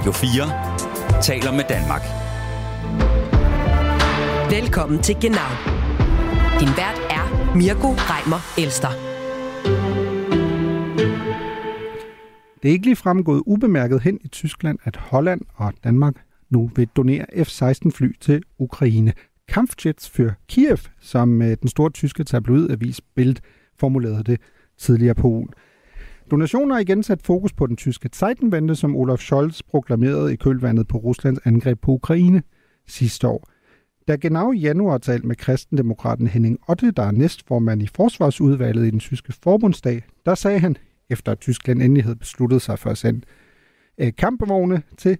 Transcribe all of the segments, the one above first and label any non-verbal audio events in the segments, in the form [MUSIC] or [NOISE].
Radio 4 taler med Danmark. Velkommen til Genau. Din vært er Mirko Reimer Elster. Det er ikke lige fremgået ubemærket hen i Tyskland, at Holland og Danmark nu vil donere F-16 fly til Ukraine. Kampfjets for Kiev, som øh, den store tyske tabloidavis Bild formulerede det tidligere på ugen. Donationer har igen sat fokus på den tyske Zeitenwende, som Olaf Scholz proklamerede i kølvandet på Ruslands angreb på Ukraine sidste år. Da genau i januar talte med kristendemokraten Henning Otte, der er næstformand i forsvarsudvalget i den tyske forbundsdag, der sagde han, efter at Tyskland endelig havde besluttet sig for at sende øh, kampvogne til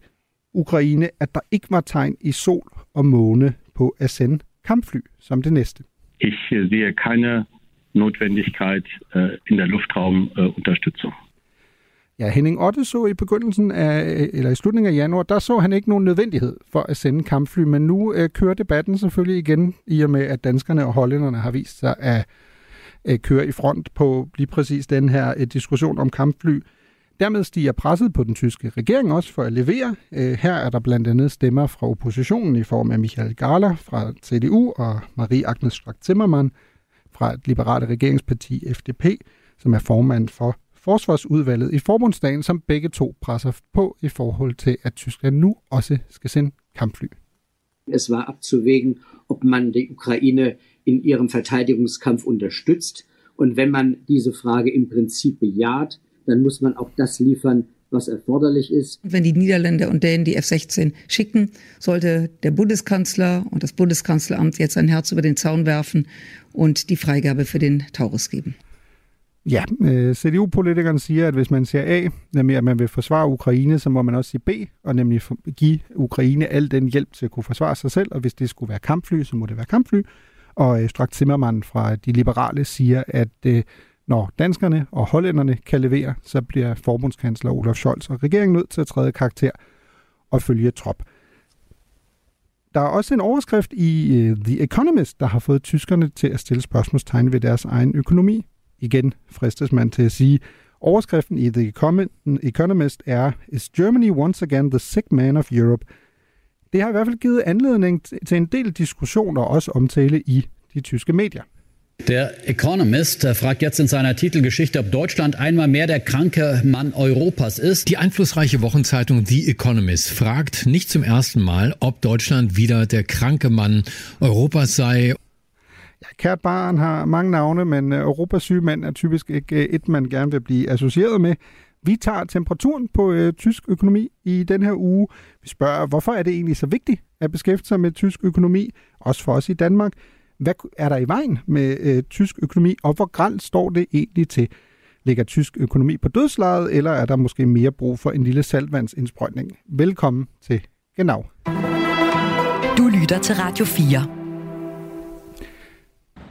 Ukraine, at der ikke var tegn i sol og måne på at sende kampfly som det næste. Ich sehe keine Notwendigkeit äh, in der Luftraumunterstützung. Ja, Henning Otte så i begyndelsen af, eller i slutningen af januar, der så han ikke nogen nødvendighed for at sende kampfly, men nu øh, kører debatten selvfølgelig igen, i og med at danskerne og hollænderne har vist sig at øh, køre i front på lige præcis den her øh, diskussion om kampfly. Dermed stiger presset på den tyske regering også for at levere. Øh, her er der blandt andet stemmer fra oppositionen i form af Michael Gala fra CDU og Marie Agnes Strack-Zimmermann liberale regeringsparti FDP, som er formand for forsvarsudvalget i forbundsdagen, som begge to presser på i forhold til, at Tyskland nu også skal sende kampfly. Es war abzuwägen, ob man die Ukraine in ihrem Verteidigungskampf unterstützt. Und wenn man diese Frage im Prinzip bejaht, dann muss man auch das liefern, was erforderlich ist. Wenn die Niederländer und Dänen die F-16 schicken, sollte der Bundeskanzler und das Bundeskanzleramt jetzt ein Herz über den Zaun werfen und die Freigabe für den Taurus geben. Ja, øh, CDU-politikeren siger, at hvis man siger A, nemlig at man vil forsvare Ukraine, så må man også sige B, og nemlig give Ukraine al den hjælp til at kunne forsvare sig selv, og hvis det skulle være kampfly, så må det være kampfly. Og øh, Strak Zimmermann fra De Liberale siger, at øh, når danskerne og hollænderne kan levere, så bliver forbundskansler Olaf Scholz og regeringen nødt til at træde karakter og følge trop. Der er også en overskrift i uh, The Economist, der har fået tyskerne til at stille spørgsmålstegn ved deres egen økonomi. Igen fristes man til at sige, overskriften i The Economist er Is Germany once again the sick man of Europe? Det har i hvert fald givet anledning til en del diskussioner og også omtale i de tyske medier. Der Economist fragt jetzt in seiner Titelgeschichte, ob Deutschland einmal mehr der kranke Mann Europas ist. Die einflussreiche Wochenzeitung The Economist fragt nicht zum ersten Mal, ob Deutschland wieder der kranke Mann Europas sei. Ja, kært barn har mange navne, men Europas syge mand er typisk ikke et, man gerne vil blive associeret med. Vi tager temperaturen på øh, tysk økonomi i den her uge. Vi spørger, hvorfor er det egentlig så vigtigt at beskæftige sig med tysk økonomi, også for os i Danmark. Hvad er der i vejen med øh, tysk økonomi, og hvor gralt står det egentlig til? Ligger tysk økonomi på dødslejet, eller er der måske mere brug for en lille saltvandsindsprøjtning? Velkommen til Genau. Du lytter til Radio 4.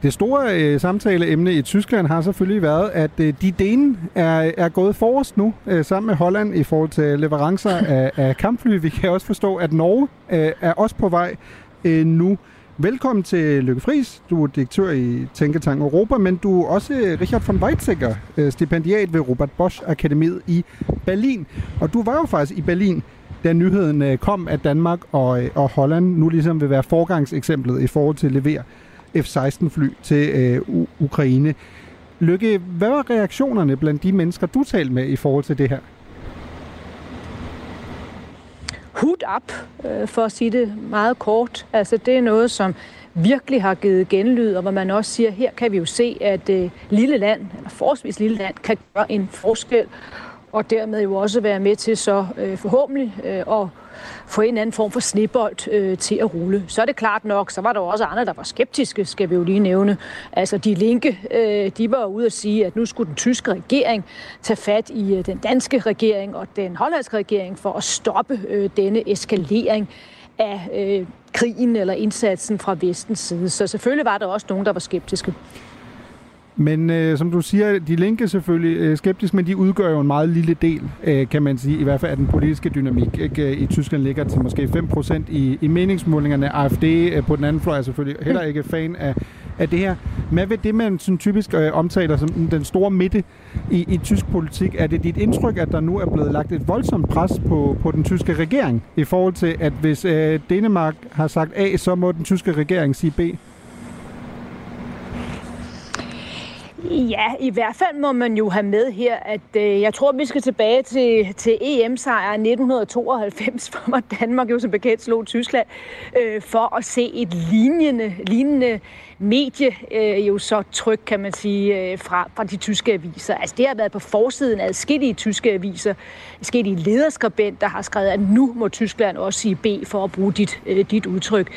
Det store øh, samtaleemne i Tyskland har selvfølgelig været, at øh, de dene er, er gået forrest nu, øh, sammen med Holland i forhold til leverancer af, af kampfly. Vi kan også forstå, at Norge øh, er også på vej øh, nu. Velkommen til Lykke Friis. Du er direktør i Tænketank Europa, men du er også øh, Richard von Weizsäcker, øh, stipendiat ved Robert Bosch Akademiet i Berlin. Og du var jo faktisk i Berlin, da nyheden øh, kom, at Danmark og, og Holland nu ligesom vil være forgangseksemplet i forhold til at levere F-16-fly til øh, Ukraine. Lykke, hvad var reaktionerne blandt de mennesker, du talte med i forhold til det her? Hud op, øh, for at sige det meget kort. Altså det er noget, som virkelig har givet genlyd, og hvor man også siger, her kan vi jo se, at øh, lille land, eller forholdsvis lille land, kan gøre en forskel, og dermed jo også være med til så øh, forhåbentlig øh, at få en anden form for snebold øh, til at rulle. Så er det klart nok, så var der også andre, der var skeptiske, skal vi jo lige nævne. Altså de linke, øh, de var ude at sige, at nu skulle den tyske regering tage fat i øh, den danske regering og den hollandske regering for at stoppe øh, denne eskalering af øh, krigen eller indsatsen fra vestens side. Så selvfølgelig var der også nogen, der var skeptiske. Men øh, som du siger, de linke selvfølgelig øh, skeptisk, men de udgør jo en meget lille del, øh, kan man sige, i hvert fald af den politiske dynamik. Ikke? Øh, I Tyskland ligger til måske 5% i, i meningsmålingerne. AFD øh, på den anden fløj er selvfølgelig heller ikke fan af, af det her. Hvad ved det, man sådan typisk øh, omtaler som den store midte i, i tysk politik? Er det dit indtryk, at der nu er blevet lagt et voldsomt pres på, på den tyske regering i forhold til, at hvis øh, Danmark har sagt A, så må den tyske regering sige B? Ja, i hvert fald må man jo have med her, at øh, jeg tror, vi skal tilbage til, til EM-sejren 1992, [LAUGHS] hvor Danmark jo som bekendt slog Tyskland, øh, for at se et lignende, lignende medie øh, jo så tryk, kan man sige, øh, fra, fra de tyske aviser. Altså det har været på forsiden af adskillige tyske aviser, adskillige lederskribenter har skrevet, at nu må Tyskland også sige B for at bruge dit, øh, dit udtryk.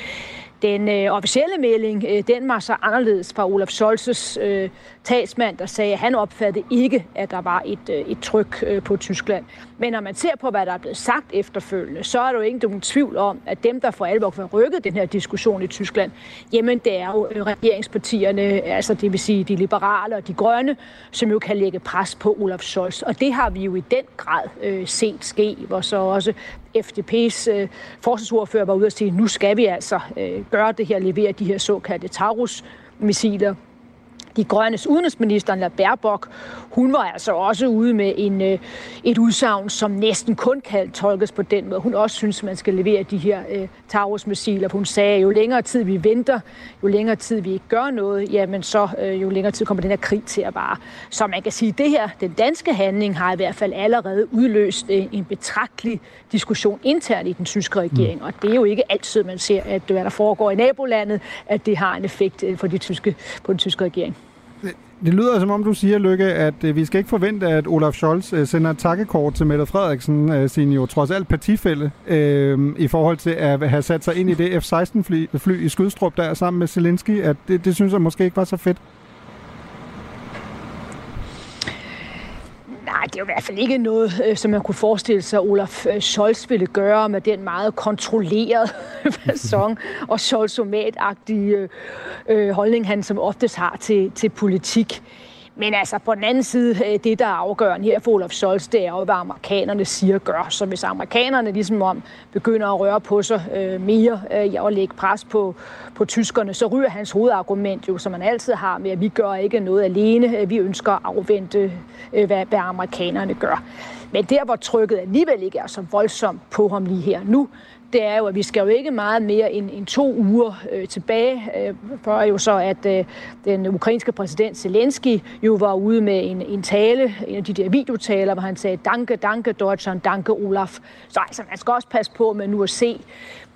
Den øh, officielle melding, øh, den var så anderledes fra Olaf Scholz's øh, talsmand, der sagde, at han opfattede ikke, at der var et, øh, et tryk øh, på Tyskland. Men når man ser på, hvad der er blevet sagt efterfølgende, så er der jo ikke nogen tvivl om, at dem, der for alvor kan rykket den her diskussion i Tyskland, jamen det er jo øh, regeringspartierne, altså det vil sige de liberale og de grønne, som jo kan lægge pres på Olaf Scholz. Og det har vi jo i den grad øh, set ske, hvor så også FDP's øh, forsvarsordfører var ude og sige, nu skal vi altså øh, gøre det her, levere de her såkaldte Taurus-missiler de grønnes udenrigsminister, La Baerbock, hun var altså også ude med en, øh, et udsagn, som næsten kun kan tolkes på den måde. Hun også synes, man skal levere de her øh, Taurus-missiler. Hun sagde, jo længere tid vi venter, jo længere tid vi ikke gør noget, jamen så øh, jo længere tid kommer den her krig til at vare. Så man kan sige, at det her, den danske handling, har i hvert fald allerede udløst øh, en betragtelig diskussion internt i den tyske regering. Mm. Og det er jo ikke altid, man ser, at hvad der foregår i nabolandet, at det har en effekt øh, for de tyske, på den tyske regering. Det lyder som om, du siger, Lykke, at øh, vi skal ikke forvente, at Olaf Scholz øh, sender et takkekort til Mette Frederiksen, øh, sin jo trods alt partifælde, øh, i forhold til at have sat sig ind i det F-16-fly fly i Skydstrup der sammen med Zelensky. At det, det synes jeg måske ikke var så fedt. Nej, det er jo i hvert fald ikke noget, øh, som man kunne forestille sig, at Olaf øh, Scholz ville gøre med den meget kontrollerede [LAUGHS] fasong og scholzomatagtige øh, øh, holdning, han som oftest har til, til politik. Men altså på den anden side, øh, det der er afgørende her for Olaf Scholz, det er jo, hvad amerikanerne siger gør. Så hvis amerikanerne ligesom om begynder at røre på sig øh, mere øh, og lægge pres på, på tyskerne, så ryger hans hovedargument jo, som man altid har med, at vi gør ikke noget alene. Øh, vi ønsker at afvente, øh, hvad, hvad amerikanerne gør. Men der, hvor trykket alligevel ikke er så voldsomt på ham lige her nu, det er jo, at vi skal jo ikke meget mere end, end to uger øh, tilbage, øh, før jo så, at øh, den ukrainske præsident Zelensky jo var ude med en, en tale, en af de der videotaler, hvor han sagde, danke, danke Deutschland, danke Olaf. Så altså, man skal også passe på med nu at se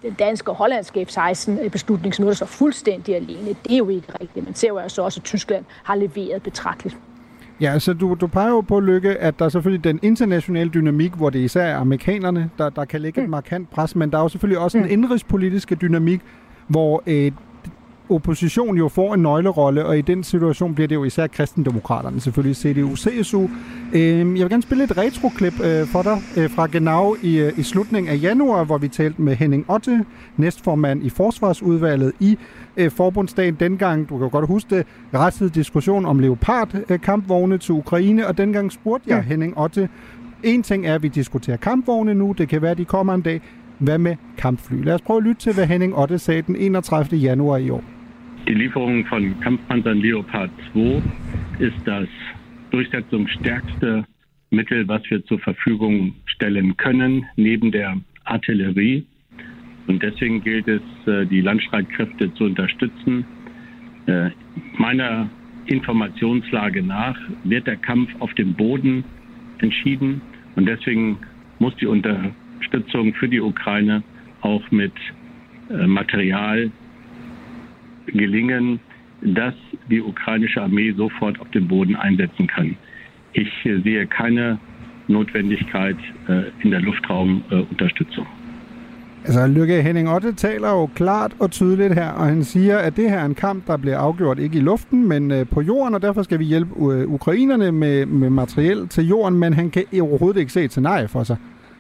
den danske og hollandske F-16-beslutning, som nu er så fuldstændig alene. Det er jo ikke rigtigt. Man ser jo altså også, at Tyskland har leveret betragteligt. Ja, altså du, du peger jo på, Lykke, at der er selvfølgelig den internationale dynamik, hvor det især er amerikanerne, der, der kan lægge mm. et markant pres, men der er jo selvfølgelig også mm. en indrigspolitiske dynamik, hvor øh, opposition jo får en nøglerolle, og i den situation bliver det jo især kristendemokraterne, selvfølgelig CDU, CSU. Øh, jeg vil gerne spille et retroklip øh, for dig øh, fra Genau i, øh, i slutningen af januar, hvor vi talte med Henning Otte, næstformand i Forsvarsudvalget i forbundsdagen. Dengang, du kan godt huske det, retsede diskussion om Leopard-kampvogne til Ukraine, og dengang spurgte jeg. Henning Otte, en ting er, at vi diskuterer kampvogne nu, det kan være, at de kommer en dag. Hvad med kampfly? Lad os prøve at lytte til, hvad Henning Otte sagde den 31. januar i år. Die Lieferung von Kampfpanzern Leopard 2 ist das durchsetzungsstärkste Mittel, was wir zur Verfügung stellen können, neben der Artillerie. Und deswegen gilt es, äh, die Landstreitkräfte zu unterstützen. Äh, meiner Informationslage nach wird der Kampf auf dem Boden entschieden. Und deswegen muss die Unterstützung für die Ukraine auch mit äh, Material gelingen, dass die ukrainische Armee sofort auf dem Boden einsetzen kann. Ich äh, sehe keine Notwendigkeit äh, in der Luftraumunterstützung. Äh, altså, Lykke Henning Otte taler jo klart og tydeligt her, og han siger, at det her er en kamp, der bliver afgjort ikke i luften, men øh, på jorden, og derfor skal vi hjælpe øh, ukrainerne med, med materiel til jorden, men han kan overhovedet ikke se et scenarie for sig,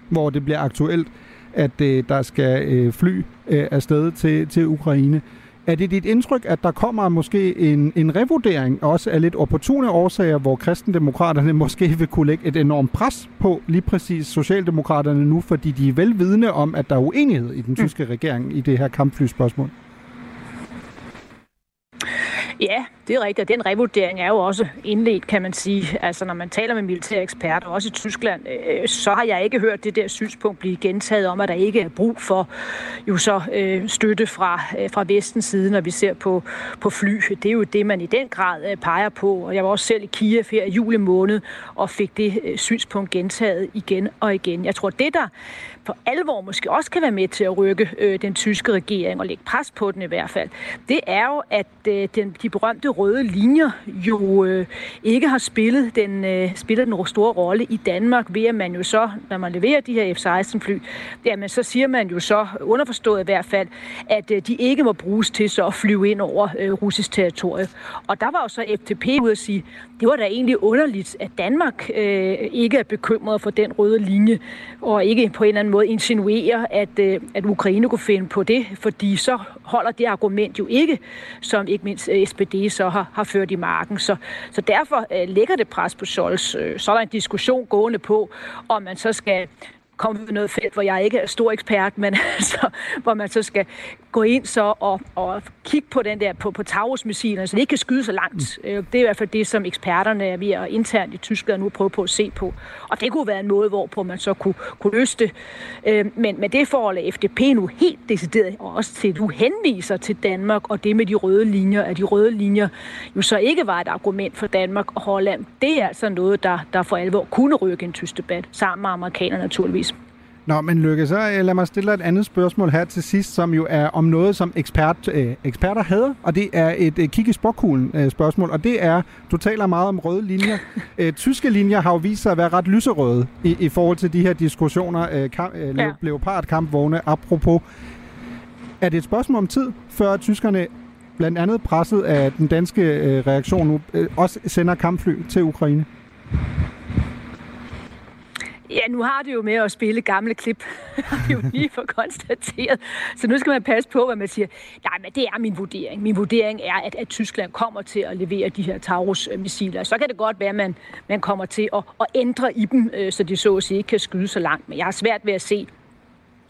hvor det bliver aktuelt, at øh, der skal øh, fly øh, afsted til, til Ukraine. Er det dit indtryk, at der kommer måske en, en revurdering også af lidt opportune årsager, hvor kristendemokraterne [LAUGHS] måske vil kunne lægge et enormt pres på lige præcis Socialdemokraterne nu, fordi de er velvidende om, at der er uenighed i den mm. tyske regering i det her kampflyspørgsmål? Ja, det er rigtigt. Den revurdering er jo også indledt, kan man sige. Altså, når man taler med militære eksperter, også i Tyskland, øh, så har jeg ikke hørt det der synspunkt blive gentaget om, at der ikke er brug for jo så øh, støtte fra, øh, fra vestens side, når vi ser på, på fly. Det er jo det, man i den grad øh, peger på. Og jeg var også selv i Kiev her i juli måned og fik det øh, synspunkt gentaget igen og igen. Jeg tror, det der for alvor måske også kan være med til at rykke øh, den tyske regering og lægge pres på den i hvert fald, det er jo, at øh, den, de berømte røde linjer jo øh, ikke har spillet den, øh, spillet den store rolle i Danmark, ved at man jo så, når man leverer de her F-16-fly, jamen så siger man jo så, underforstået i hvert fald, at øh, de ikke må bruges til så at flyve ind over øh, russisk territorie. Og der var jo så FTP ude at sige, det var da egentlig underligt, at Danmark øh, ikke er bekymret for den røde linje, og ikke på en eller anden måde insinuerer, at, øh, at Ukraine kunne finde på det, fordi så holder det argument jo ikke, som ikke mindst øh, SPD så har, har ført i marken. Så, så derfor øh, ligger lægger det pres på Scholz. Så er der en diskussion gående på, om man så skal komme ved noget felt, hvor jeg ikke er stor ekspert, men [LAUGHS] altså, hvor man så skal gå ind så og, og kigge på den der på, på Taurus-missilerne, så det ikke kan skyde så langt. Mm. Det er i hvert fald det, som eksperterne er ved at internt i Tyskland nu prøve på at se på. Og det kunne være en måde, hvorpå man så kunne, kunne løse det. Øh, men med det forhold, at FDP nu helt decideret, og også til du henviser til Danmark, og det med de røde linjer, at de røde linjer jo så ikke var et argument for Danmark og Holland, det er altså noget, der, der for alvor kunne rykke en tysk debat, sammen med amerikanerne naturligvis. Nå, men Lykke, så øh, lad mig stille et andet spørgsmål her til sidst, som jo er om noget, som ekspert, øh, eksperter hader, og det er et øh, kig i spokhulen øh, spørgsmål, og det er, du taler meget om røde linjer. [LAUGHS] øh, tyske linjer har jo vist sig at være ret lyserøde i, i forhold til de her diskussioner, øh, kamp, øh, ja. leopardkampvogne, apropos. Er det et spørgsmål om tid, før tyskerne blandt andet presset af den danske øh, reaktion nu, øh, også sender kampfly til Ukraine? Ja, nu har det jo med at spille gamle klip, [LAUGHS] har vi jo lige for konstateret. Så nu skal man passe på, hvad man siger. Nej, men det er min vurdering. Min vurdering er, at, at Tyskland kommer til at levere de her Taurus-missiler. Så kan det godt være, at man, man kommer til at, at ændre i dem, øh, så de så at sige ikke kan skyde så langt. Men jeg har svært ved at se,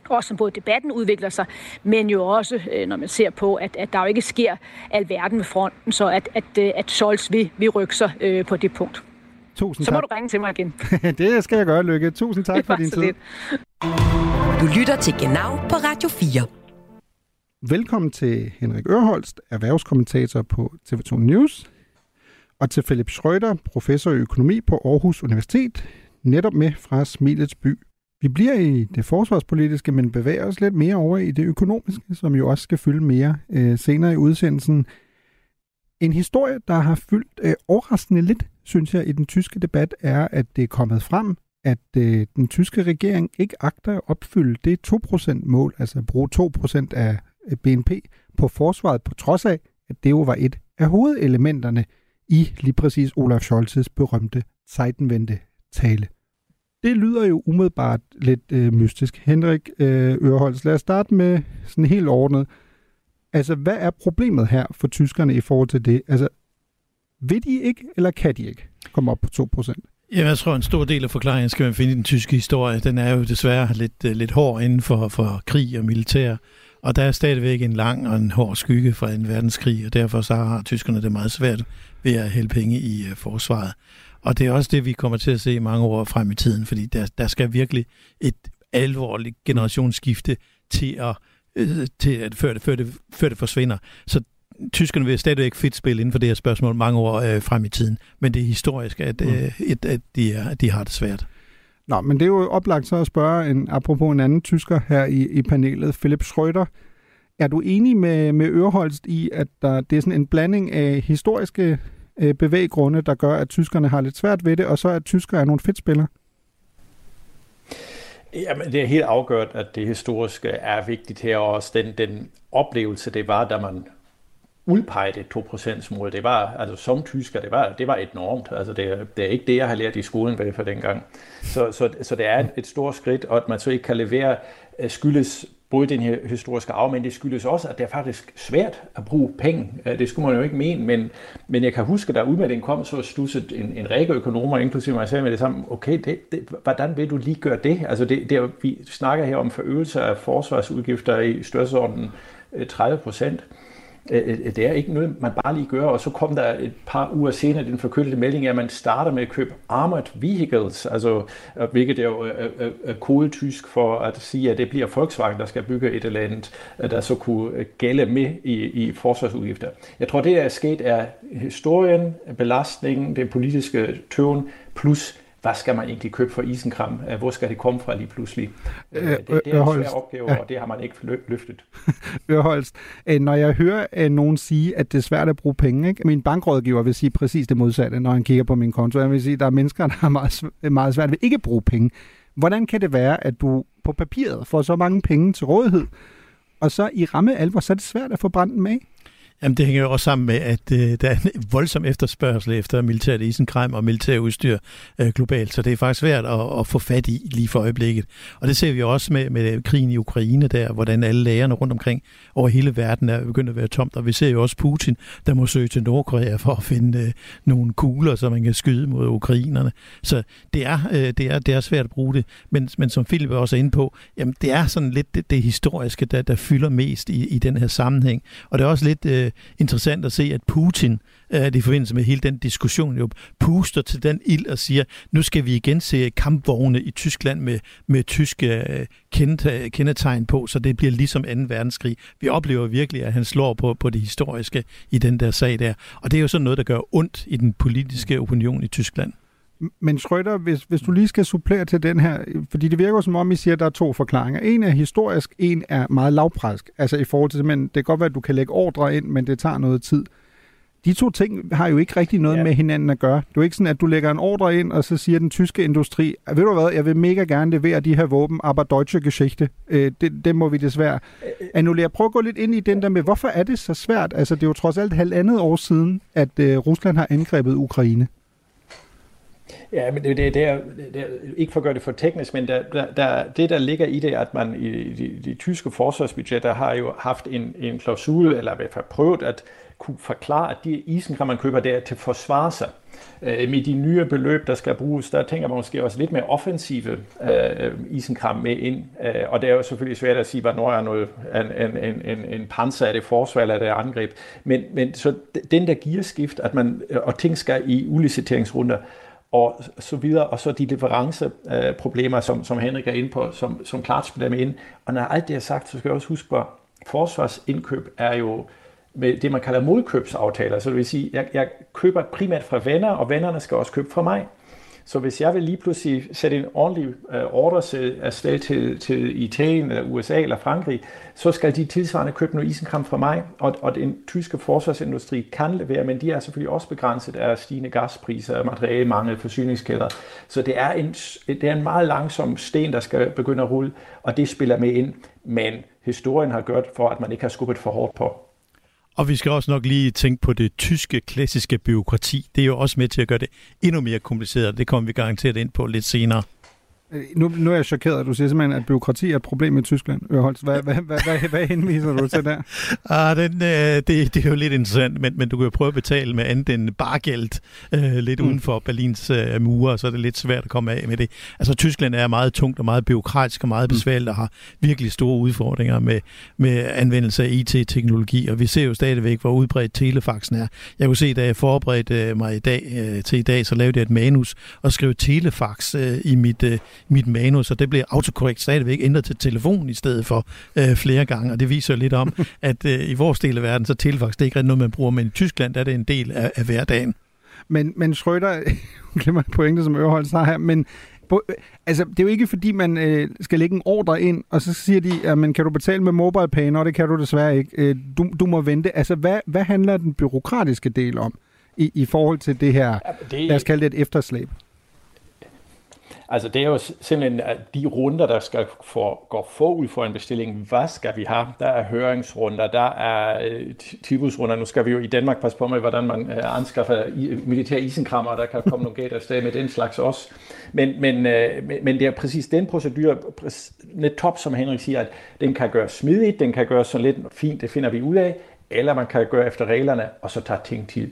også som både debatten udvikler sig, men jo også, øh, når man ser på, at, at der jo ikke sker alverden med fronten, så at, at, øh, at Scholz vil, vil rykke sig på det punkt. Tusind så må tak. du ringe til mig igen. [LAUGHS] det skal jeg gøre, Lykke. Tusind tak for din tid. Lidt. Du lytter til Genau på Radio 4. Velkommen til Henrik Ørholst, erhvervskommentator på TV2 News, og til Philip Schrøder, professor i økonomi på Aarhus Universitet, netop med fra Smilets by. Vi bliver i det forsvarspolitiske, men bevæger os lidt mere over i det økonomiske, som jo også skal fylde mere øh, senere i udsendelsen. En historie, der har fyldt øh, overraskende lidt synes jeg, i den tyske debat, er, at det er kommet frem, at øh, den tyske regering ikke agter at opfylde det 2%-mål, altså at bruge 2% af øh, BNP på forsvaret, på trods af, at det jo var et af hovedelementerne i lige præcis Olaf Scholz's berømte Zeitenwende tale. Det lyder jo umiddelbart lidt øh, mystisk. Henrik øh, Øreholds, lad os starte med sådan helt ordnet. Altså, hvad er problemet her for tyskerne i forhold til det? Altså, vil de ikke, eller kan de ikke komme op på 2%? Jamen, jeg tror, en stor del af forklaringen skal man finde i den tyske historie. Den er jo desværre lidt, øh, lidt hård inden for, for krig og militær. Og der er stadigvæk en lang og en hård skygge fra en verdenskrig, og derfor så har tyskerne det meget svært ved at hælde penge i uh, forsvaret. Og det er også det, vi kommer til at se mange år frem i tiden, fordi der, der skal virkelig et alvorligt generationsskifte til at, øh, til at før, det, før, det, før det forsvinder. Så tyskerne vil stadigvæk fedt spille inden for det her spørgsmål mange år øh, frem i tiden, men det er historisk, at, mm. øh, at, at, de, er, at de har det svært. Nå, men det er jo oplagt så at spørge, en, apropos en anden tysker her i, i panelet, Philip Schröder. Er du enig med, med Øreholst i, at der, det er sådan en blanding af historiske øh, bevæggrunde, der gør, at tyskerne har lidt svært ved det, og så at tyskere er nogle fedtspillere? Jamen, det er helt afgørende, at det historiske er vigtigt her, og også den, den oplevelse, det var, da man udpegede 2%-målet, Det var, altså som tysker, det var, det var enormt. Altså det, det er ikke det, jeg har lært i skolen i hvert fald dengang. Så, så, så det er et, et stort skridt, og at man så ikke kan levere, øh, skyldes både den her historiske arv, men det skyldes også, at det er faktisk svært at bruge penge. Øh, det skulle man jo ikke mene, men, men jeg kan huske, da udmeldingen kom, så stusset en, en række økonomer, inklusive mig selv, med det samme, okay, det, det, hvordan vil du lige gøre det? Altså det, det, vi snakker her om forøgelser af forsvarsudgifter i størrelsesordenen øh, 30 procent. Øh, øh, det er ikke noget, man bare lige gør, og så kom der et par uger senere den forkyndte melding, at man starter med at købe armored vehicles, altså, øh, hvilket er jo kodetysk for at sige, at det bliver Volkswagen, der skal bygge et eller andet, der så kunne gælde med i, i forsvarsudgifter. Jeg tror, det der er sket, er historien, belastningen, den politiske tøven, plus hvad skal man egentlig købe for isenkram? Øh, hvor skal det komme fra lige pludselig? Øh, det, det er en svær opgave, ja. og det har man ikke løftet. [LAUGHS] Ørholst, øh, når jeg hører nogen sige, at det er svært at bruge penge, ikke? min bankrådgiver vil sige præcis det modsatte, når han kigger på min konto. Jeg vil sige, at der er mennesker, der har meget, meget svært ved ikke at bruge penge. Hvordan kan det være, at du på papiret får så mange penge til rådighed, og så i ramme alvor, så er det svært at få brændt med? Jamen, det hænger jo også sammen med, at øh, der er en voldsom efterspørgsel efter militært isenkram og militær udstyr øh, globalt, så det er faktisk svært at, at få fat i lige for øjeblikket. Og det ser vi også med, med øh, krigen i Ukraine der, hvordan alle lagerne rundt omkring over hele verden er begyndt at være tomt, og vi ser jo også Putin, der må søge til Nordkorea for at finde øh, nogle kugler, så man kan skyde mod ukrainerne. Så det er, øh, det er, det er svært at bruge det, men, men som Philip også er inde på, jamen, det er sådan lidt det, det historiske, der, der fylder mest i, i den her sammenhæng. Og det er også lidt øh, øh, interessant at se, at Putin, øh, i forbindelse med hele den diskussion, jo puster til den ild og siger, nu skal vi igen se kampvogne i Tyskland med, med tyske øh, kendetegn på, så det bliver ligesom 2. verdenskrig. Vi oplever virkelig, at han slår på, på det historiske i den der sag der. Og det er jo sådan noget, der gør ondt i den politiske opinion i Tyskland. Men Schrøder, hvis, hvis du lige skal supplere til den her, fordi det virker som om, I siger, at der er to forklaringer. En er historisk, en er meget lavpræsk. Altså i forhold til, men det kan godt være, at du kan lægge ordre ind, men det tager noget tid. De to ting har jo ikke rigtig noget ja. med hinanden at gøre. Det er jo ikke sådan, at du lægger en ordre ind, og så siger den tyske industri, ved du hvad, jeg vil mega gerne levere de her våben, aber deutsche Geschichte. Øh, det, det må vi desværre annullere. Prøv at gå lidt ind i den der med, hvorfor er det så svært? Altså det er jo trods alt halvandet år siden, at øh, Rusland har angrebet Ukraine. Ja, men det, det, det, er, det er, ikke for at gøre det for teknisk, men der, der, der, det, der ligger i det, at man i de, de tyske forsvarsbudgetter har jo haft en, en klausul, eller i hvert fald prøvet at kunne forklare, at de isenkram, man køber, der er til at forsvare sig. Øh, med de nye beløb, der skal bruges, der tænker man måske også lidt mere offensive øh, isenkram med ind. Øh, og det er jo selvfølgelig svært at sige, hvornår er noget, en, en, en, en panser er det forsvar eller er det angreb. Men, men så den der gearskift, at man, og ting skal i uliciteringsrunder, og så videre, og så de leveranceproblemer, som, som Henrik er inde på, som, som klart spiller med ind. Og når alt det er sagt, så skal jeg også huske på, forsvarsindkøb er jo med det, man kalder modkøbsaftaler. Så det vil sige, jeg, jeg køber primært fra venner, og vennerne skal også købe fra mig. Så hvis jeg vil lige pludselig sætte en ordentlig uh, ordre afsted til, til Italien, eller USA eller Frankrig, så skal de tilsvarende købe noget isenkram fra mig, og, og den tyske forsvarsindustri kan levere, men de er selvfølgelig også begrænset af stigende gaspriser, materialemangel, forsyningskæder. Så det er, en, det er en meget langsom sten, der skal begynde at rulle, og det spiller med ind. Men historien har gjort for, at man ikke har skubbet for hårdt på. Og vi skal også nok lige tænke på det tyske klassiske byråkrati. Det er jo også med til at gøre det endnu mere kompliceret. Det kommer vi garanteret ind på lidt senere. Nu, nu er jeg chokeret, at du siger simpelthen, at byråkrati er et problem i Tyskland. Ørholz. Hvad, hvad, hvad, hvad, hvad henviser du til der? [LAUGHS] Ah, den, øh, det, det er jo lidt interessant, men, men du kan jo prøve at betale med andet end bargæld øh, lidt mm. uden for Berlins øh, mure, så er det lidt svært at komme af med det. Altså Tyskland er meget tungt og meget byråkratisk og meget mm. besværligt og har virkelig store udfordringer med, med anvendelse af IT-teknologi, og vi ser jo stadigvæk, hvor udbredt telefaxen er. Jeg kunne se, da jeg forberedte mig i dag, øh, til i dag, så lavede jeg et manus og skrev telefax øh, i mit øh, mit manus, og det bliver autokorrekt stadigvæk ændret til telefon i stedet for øh, flere gange, og det viser lidt om, [LAUGHS] at øh, i vores del af verden, så telefax det er ikke rigtig noget, man bruger, men i Tyskland der er det en del af, af hverdagen. Men, men Schrøder, [LAUGHS] glemmer pointe, som Ørholz har her, men altså, det er jo ikke fordi, man øh, skal lægge en ordre ind, og så siger de, at man kan du betale med mobile pay, og det kan du desværre ikke. Øh, du, du må vente. Altså, hvad, hvad handler den byråkratiske del om i, i forhold til det her, ja, det... lad os kalde det et efterslæb? Altså det er jo simpelthen de runder, der skal for, gå forud for en bestilling. Hvad skal vi have? Der er høringsrunder, der er øh, tilbudsrunder. Nu skal vi jo i Danmark passe på med, hvordan man øh, anskaffer militære isenkrammer, der kan komme nogle gæt afsted med den slags også. Men, men, øh, men det er præcis den procedur, net top, som Henrik siger, at den kan gøres smidigt, den kan gøres sådan lidt fint, det finder vi ud af, eller man kan gøre efter reglerne, og så tage ting til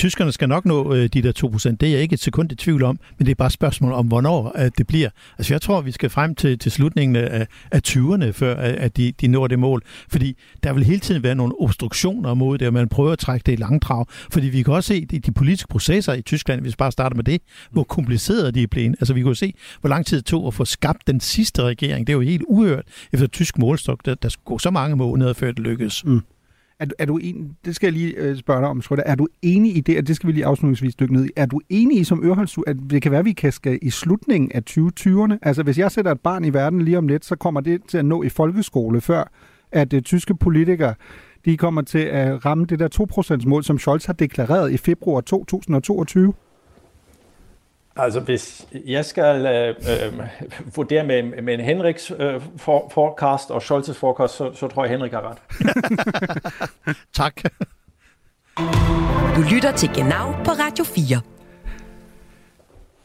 tyskerne skal nok nå øh, de der 2%. Det er jeg ikke et sekund i tvivl om, men det er bare et spørgsmål om, hvornår øh, det bliver. Altså jeg tror, vi skal frem til, til slutningen af, af 20'erne, før at de, de når det mål. Fordi der vil hele tiden være nogle obstruktioner mod det, og man prøver at trække det i langdrag. Fordi vi kan også se de, de politiske processer i Tyskland, hvis vi bare starter med det, hvor komplicerede de er blevet. Altså vi kan se, hvor lang tid det tog at få skabt den sidste regering. Det er jo helt uhørt efter tysk målstok, der, der skulle gå så mange måneder, før det lykkedes. Mm. Er, er du en, det skal jeg lige øh, spørge dig om, Schrøder. Er du enig i det, og det skal vi lige afslutningsvis dykke ned i, er du enig i som Ørholds, at det kan være, at vi kan skal i slutningen af 2020'erne? Altså hvis jeg sætter et barn i verden lige om lidt, så kommer det til at nå i folkeskole, før at uh, tyske politikere de kommer til at ramme det der 2%-mål, som Scholz har deklareret i februar 2022? Altså, hvis jeg skal øh, øh, vurdere med, med Henriks øh, for, forecast og Scholz's forecast, så, så tror jeg, Henrik har ret. [LAUGHS] tak. Du lytter til Genau på Radio 4.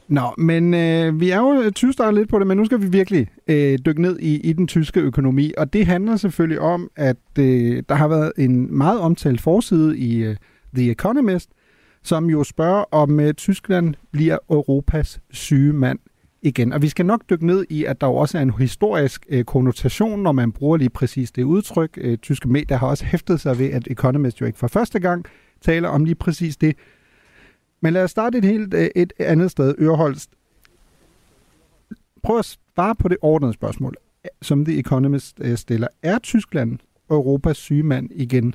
Nå, men øh, vi er jo tyvstartet lidt på det, men nu skal vi virkelig øh, dykke ned i, i den tyske økonomi. Og det handler selvfølgelig om, at øh, der har været en meget omtalt forside i øh, The Economist, som jo spørger, om uh, Tyskland bliver Europas syge mand igen. Og vi skal nok dykke ned i, at der jo også er en historisk uh, konnotation, når man bruger lige præcis det udtryk. Uh, tyske medier har også hæftet sig ved, at Economist jo ikke for første gang taler om lige præcis det. Men lad os starte et helt uh, et andet sted, Øreholst. Prøv at svare på det ordnede spørgsmål, som The Economist uh, stiller. Er Tyskland Europas syge mand igen?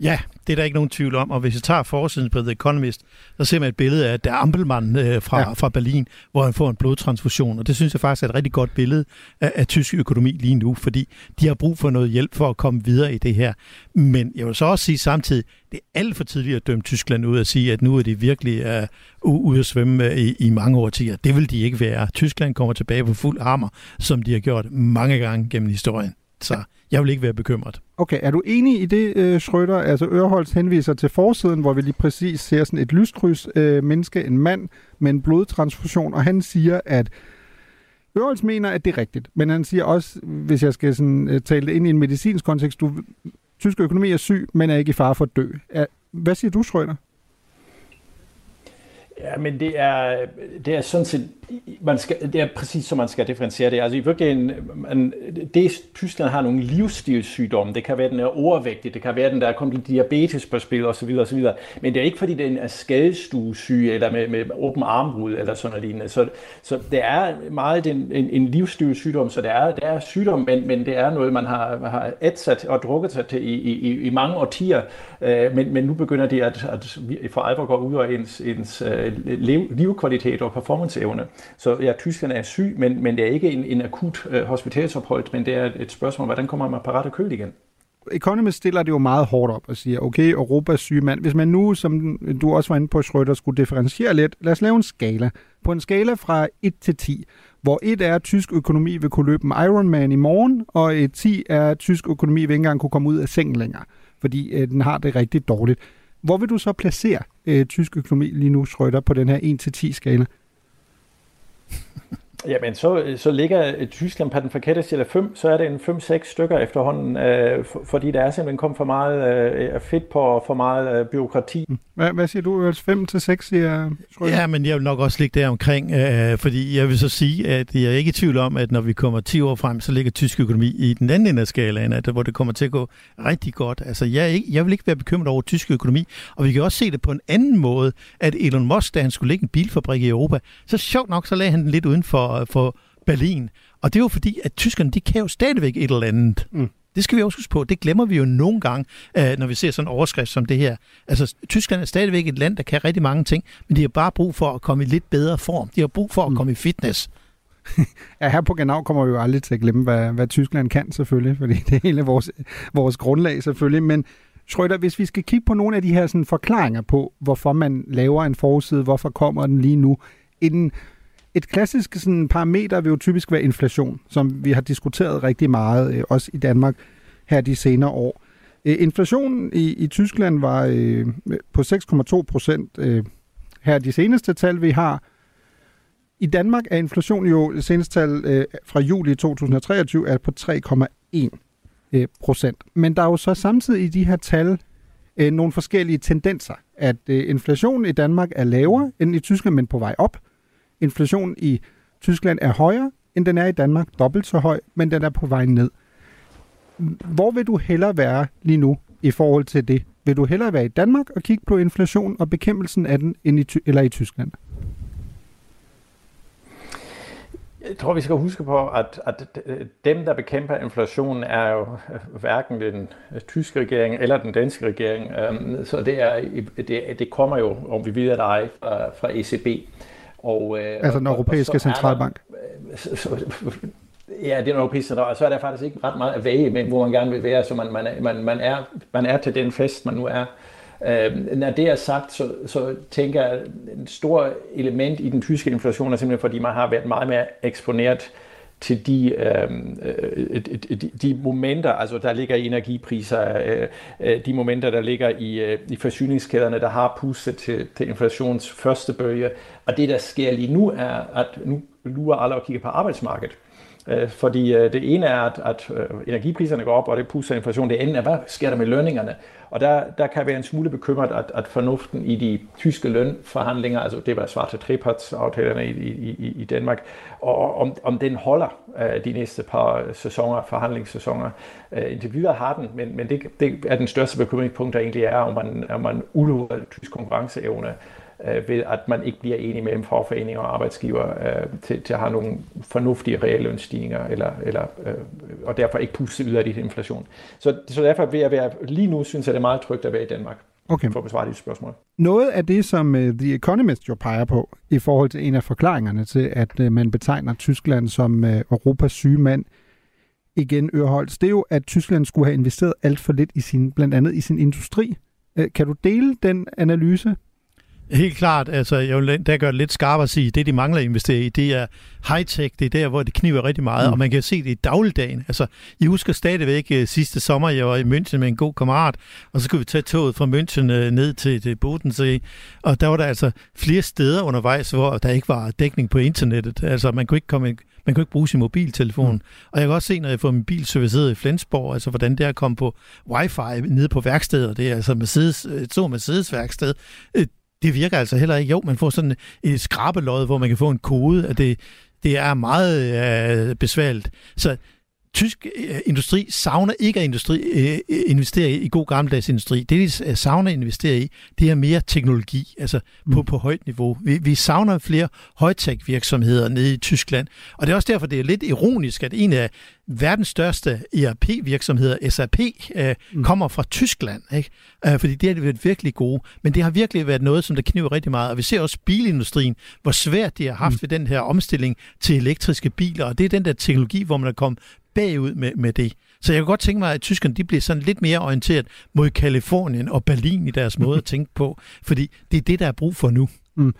Ja, det er der ikke nogen tvivl om. Og hvis jeg tager forsiden på The Economist, så ser man et billede af der Ampelmann øh, fra, ja. fra Berlin, hvor han får en blodtransfusion. Og det synes jeg faktisk er et rigtig godt billede af, af tysk økonomi lige nu, fordi de har brug for noget hjælp for at komme videre i det her. Men jeg vil så også sige samtidig, det er alt for tidligt at dømme Tyskland ud og sige, at nu er de virkelig uh, ude at svømme i, i mange årtier. Det vil de ikke være. Tyskland kommer tilbage på fuld hammer, som de har gjort mange gange gennem historien. Så jeg vil ikke være bekymret. Okay, er du enig i det, øh, Schrøder? Altså Ørholz henviser til forsiden, hvor vi lige præcis ser sådan et lyskryds øh, menneske, en mand med en blodtransfusion, og han siger, at Ørholz mener, at det er rigtigt, men han siger også, hvis jeg skal sådan, øh, tale det ind i en medicinsk kontekst, du, tysk økonomi er syg, men er ikke i fare for at dø. Er, hvad siger du, Schrøder? Ja, men det er, det er sådan set, man skal, det er præcis som man skal differentiere det. Altså i virkeligheden, man, det Tyskland har nogle livsstilssygdomme, det kan være, den er overvægtig, det kan være, den der er kommet diabetes på spil osv. osv. Men det er ikke fordi, den er skadestuesyg eller med, med åben armbrud eller sådan noget lignende. Så, så det er meget en, en, en livsstilssygdom, så det er, det er sygdom, men, men det er noget, man har, har ætsat og drukket sig til i, i, i mange årtier. Øh, men, men nu begynder det at, at for alvor gå ud over ens, ens øh, øh, livskvalitet og performanceevne. Så ja, tyskerne er syg, men, men det er ikke en, en akut øh, hospitalsophold, men det er et spørgsmål, hvordan kommer man parat og køl igen? Economist stiller det jo meget hårdt op og siger, okay, Europas syge mand. Hvis man nu, som du også var inde på, Schrøder, skulle differentiere lidt, lad os lave en skala. På en skala fra 1 til 10, hvor 1 er, at tysk økonomi vil kunne løbe en Ironman i morgen, og et 10 er, at tysk økonomi vil ikke engang kunne komme ud af sengen længere, fordi øh, den har det rigtig dårligt. Hvor vil du så placere øh, tysk økonomi lige nu, Schrøder, på den her 1-10-skala? Jamen, så, så ligger Tyskland på den forkerte af 5, så er det en 5-6 stykker efterhånden, øh, for, fordi der er simpelthen kommet for meget øh, fedt på for meget øh, byråkrati. Hvad, hvad siger du, 5 til 6 siger Ja, men jeg vil nok også ligge der omkring, øh, fordi jeg vil så sige, at jeg er ikke i tvivl om, at når vi kommer 10 år frem, så ligger tysk økonomi i den anden ende af skalaen, at, hvor det kommer til at gå rigtig godt. Altså, jeg, ikke, jeg vil ikke være bekymret over tysk økonomi, og vi kan også se det på en anden måde, at Elon Musk, da han skulle lægge en bilfabrik i Europa, så sjovt nok, så lagde han den lidt uden for, for Berlin. Og det er jo fordi, at tyskerne, de kan jo stadigvæk et eller andet. Mm. Det skal vi også huske på. Det glemmer vi jo nogle gange, øh, når vi ser sådan en overskrift som det her. Altså, Tyskland er stadigvæk et land, der kan rigtig mange ting, men de har bare brug for at komme i lidt bedre form. De har brug for at mm. komme i fitness. ja, her på Genau kommer vi jo aldrig til at glemme, hvad, hvad Tyskland kan selvfølgelig, fordi det er hele vores, vores grundlag selvfølgelig. Men Schrøder, hvis vi skal kigge på nogle af de her sådan, forklaringer på, hvorfor man laver en forside, hvorfor kommer den lige nu, inden et klassisk sådan, parameter vil jo typisk være inflation, som vi har diskuteret rigtig meget, øh, også i Danmark her de senere år. Øh, inflationen i, i Tyskland var øh, på 6,2 procent øh, her de seneste tal, vi har. I Danmark er inflation jo, seneste tal øh, fra juli 2023, er på 3,1 øh, procent. Men der er jo så samtidig i de her tal øh, nogle forskellige tendenser. at øh, inflationen i Danmark er lavere end i Tyskland, men på vej op. Inflationen i Tyskland er højere, end den er i Danmark. Dobbelt så høj, men den er på vej ned. Hvor vil du hellere være lige nu i forhold til det? Vil du hellere være i Danmark og kigge på inflation og bekæmpelsen af den, end i, eller i Tyskland? Jeg tror, vi skal huske på, at, at dem, der bekæmper inflationen, er jo hverken den tyske regering eller den danske regering. Øhm, så det, er, det, det kommer jo, om vi videre det ej, fra, fra ECB. Og, øh, altså den europæiske og, og centralbank? Der, så, ja, den europæiske centralbank. Så er der faktisk ikke ret meget at væge med, hvor man gerne vil være. Så man, man, man, man, er, man er til den fest, man nu er. Øh, når det er sagt, så, så tænker jeg, at en stor element i den tyske inflation er simpelthen, fordi man har været meget mere eksponeret til de, øhm, øh, de, de momenter, altså der ligger i energipriser, øh, øh, de momenter, der ligger i, øh, i forsyningskæderne, der har pustet til, til inflations første bølge. Og det, der sker lige nu, er, at nu lurer alle og kigger på arbejdsmarkedet. Øh, fordi øh, det ene er, at, at øh, energipriserne går op, og det puster inflation. Det andet er, hvad sker der med lønningerne? Og der, der kan være en smule bekymret, at, at fornuften i de tyske lønforhandlinger, altså det var svarte trepartsaftalerne i, i, i Danmark, og om, om den holder de næste par sæsoner, forhandlingssæsoner. Uh, indtil videre har den, men, men det, det er den største bekymringspunkt, der egentlig er, om man, om man udlurer tysk konkurrenceevne ved at man ikke bliver enige mellem fagforeninger og arbejdsgiver øh, til, til at have nogle fornuftige reallønstigninger, eller, eller, øh, og derfor ikke puste yderligere i inflation. Så, så derfor vil jeg være, lige nu synes jeg, det er meget trygt at være i Danmark. Okay. For at besvare de spørgsmål. Noget af det, som uh, The Economist jo peger på, i forhold til en af forklaringerne til, at uh, man betegner Tyskland som uh, Europas syge mand, igen Ørholds, det er jo, at Tyskland skulle have investeret alt for lidt i sin, blandt andet i sin industri. Uh, kan du dele den analyse? Helt klart, altså jeg vil der gør det lidt skarpere at sige, det de mangler at investere i, det er high-tech, det er der, hvor det kniver rigtig meget, mm. og man kan se det i dagligdagen. Altså, I husker stadigvæk uh, sidste sommer, jeg var i München med en god kammerat, og så skulle vi tage toget fra München uh, ned til, til Bodensee, og der var der altså flere steder undervejs, hvor der ikke var dækning på internettet. Altså, man kunne ikke komme man kunne ikke bruge sin mobiltelefon. Mm. Og jeg kan også se, når jeg får min bil serviceret i Flensborg, altså hvordan det er at komme på wifi nede på værkstedet, det er altså Mercedes, et stort Mercedes-værksted, det virker altså heller ikke. Jo, man får sådan et skrabelod, hvor man kan få en kode, at det, det er meget øh, besværligt. Så tysk øh, industri savner ikke at industri, øh, investere i, i god gammeldags industri. Det, de savner at investere i, det er mere teknologi, altså på, mm. på højt niveau. Vi, vi savner flere højtech virksomheder nede i Tyskland, og det er også derfor, det er lidt ironisk, at en af verdens største ERP-virksomheder, SAP, øh, mm. kommer fra Tyskland, ikke? Øh, fordi det har været virkelig gode. Men det har virkelig været noget, som der kniver rigtig meget. Og vi ser også bilindustrien, hvor svært de har haft mm. ved den her omstilling til elektriske biler. Og det er den der teknologi, hvor man er kommet bagud med, med det. Så jeg kan godt tænke mig, at tyskerne de bliver sådan lidt mere orienteret mod Kalifornien og Berlin i deres måde at [LAUGHS] tænke på, fordi det er det, der er brug for nu. Mm.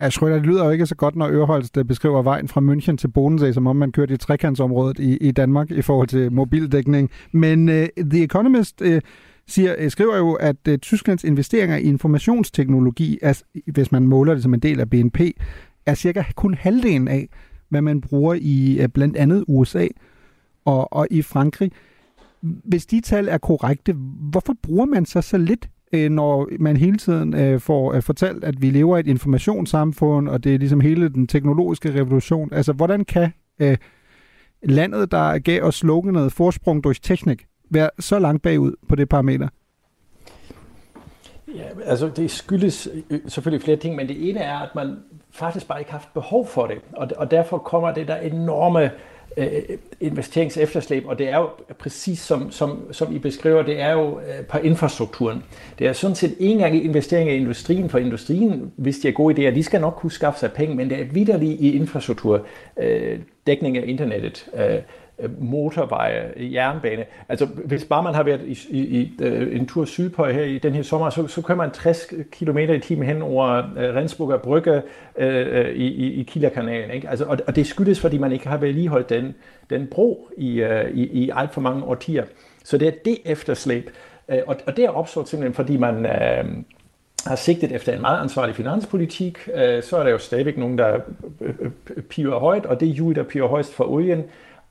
Ja, Schröder, det lyder jo ikke så godt, når Ørholst beskriver vejen fra München til Bodensee, som om man kørte i trekantsområdet i, i Danmark i forhold til mobildækning. Men uh, The Economist uh, siger, skriver jo, at uh, Tysklands investeringer i informationsteknologi, er, hvis man måler det som en del af BNP, er cirka kun halvdelen af, hvad man bruger i uh, blandt andet USA og, og i Frankrig. Hvis de tal er korrekte, hvorfor bruger man så så lidt øh, når man hele tiden øh, får øh, fortalt, at vi lever i et informationssamfund, og det er ligesom hele den teknologiske revolution. Altså, hvordan kan øh, landet, der gav os sloganet forsprung durch teknik, være så langt bagud på det parameter? Ja, altså det skyldes øh, selvfølgelig flere ting, men det ene er, at man faktisk bare ikke har haft behov for det, og, og derfor kommer det der enorme øh, Øh, investeringsefterslæb, og det er jo præcis som, som, som I beskriver, det er jo øh, på infrastrukturen. Det er sådan set en gang investering i industrien, for industrien, hvis de er gode idéer, de skal nok kunne skaffe sig penge, men det er vidderligt i infrastruktur, øh, dækning af internettet, øh, motorveje, jernbane. Altså, hvis bare man har været i, i, i øh, en tur sydpå her i den her sommer, så, så kører man 60 km i timen hen over øh, uh, Rendsburger Brygge øh, øh, i, i, i Kilderkanalen. Ikke? Altså, og, og det skyldes, fordi man ikke har vedligeholdt den, den bro i, øh, i, i alt for mange årtier. Så det er det efterslæb. Uh, og, og det er opstået simpelthen, fordi man Øh, har sigtet efter en meget ansvarlig finanspolitik. Uh, så er der jo stadigvæk nogen, der piver højt, og det er jo, der piver højst for olien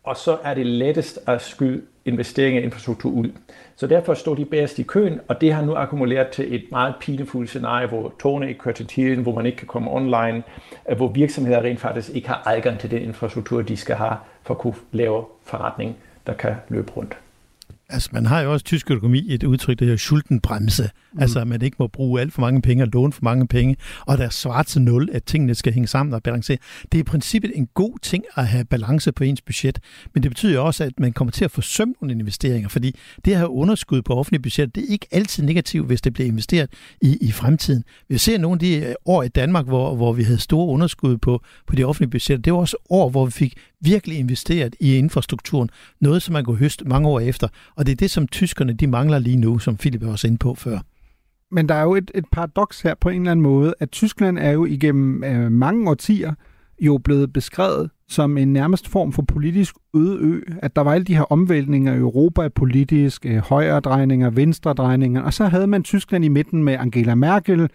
og så er det lettest at skyde investeringer i infrastruktur ud. Så derfor står de bedst i køen, og det har nu akkumuleret til et meget pinefuldt scenarie, hvor togene ikke kører til tiden, hvor man ikke kan komme online, øh, hvor virksomheder rent faktisk ikke har adgang til den infrastruktur, de skal have for at kunne lave forretning, der kan løbe rundt. Altså, man har jo også tysk økonomi et udtryk, der hedder Schuldenbremse. Mm. Altså, at man ikke må bruge alt for mange penge og låne for mange penge, og der er svart til nul, at tingene skal hænge sammen og balancere. Det er i princippet en god ting at have balance på ens budget, men det betyder også, at man kommer til at forsømme nogle investeringer, fordi det her underskud på offentlige budget, det er ikke altid negativt, hvis det bliver investeret i, i fremtiden. Vi ser nogle af de øh, år i Danmark, hvor, hvor vi havde store underskud på, på de offentlige budgetter. Det var også år, hvor vi fik virkelig investeret i infrastrukturen. Noget, som man kunne høste mange år efter. Og det er det, som tyskerne de mangler lige nu, som Philip også inde på før. Men der er jo et, et paradoks her på en eller anden måde, at Tyskland er jo igennem øh, mange årtier jo blevet beskrevet som en nærmest form for politisk øde ø, at der var alle de her omvæltninger i Europa politisk, øh, højredrejninger, venstredrejninger, og så havde man Tyskland i midten med Angela Merkel,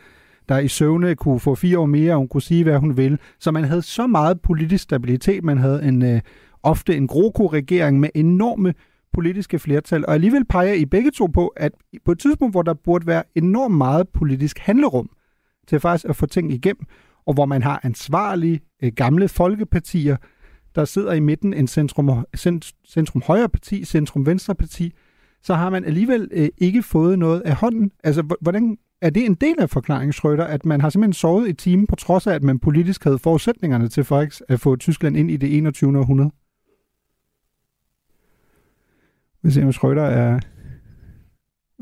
der i søvne kunne få fire år mere, og hun kunne sige, hvad hun ville. Så man havde så meget politisk stabilitet, man havde en øh, ofte en GroKo-regering med enorme politiske flertal, og alligevel peger I begge to på, at på et tidspunkt, hvor der burde være enormt meget politisk handlerum til faktisk at få ting igennem, og hvor man har ansvarlige øh, gamle folkepartier, der sidder i midten, en centrum, centrum højre parti, centrum venstre parti, så har man alligevel øh, ikke fået noget af hånden. Altså, hvordan er det en del af forklaringsrøtter, at man har simpelthen sovet i timen, på trods af, at man politisk havde forudsætningerne til faktisk at få Tyskland ind i det 21. århundrede? Hvis Emil Schröder er...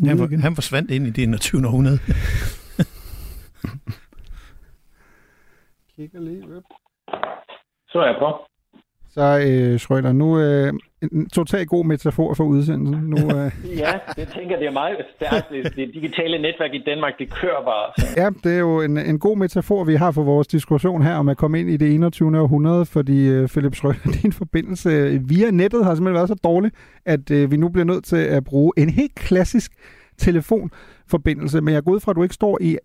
Han, for, han forsvandt ind i det 21. århundrede. Kigger lige op. Så er jeg på. Så øh, Schrøder, nu øh, en totalt god metafor for udsendelsen. Nu, [LAUGHS] øh... ja, det tænker det er meget stærkt. Det, det digitale netværk i Danmark, det kører bare. Så. Ja, det er jo en, en god metafor, vi har for vores diskussion her om at komme ind i det 21. århundrede, fordi øh, Philip Schrøder, [LAUGHS] din forbindelse via nettet har simpelthen været så dårlig, at øh, vi nu bliver nødt til at bruge en helt klassisk telefonforbindelse. Men jeg går ud fra, at du ikke står i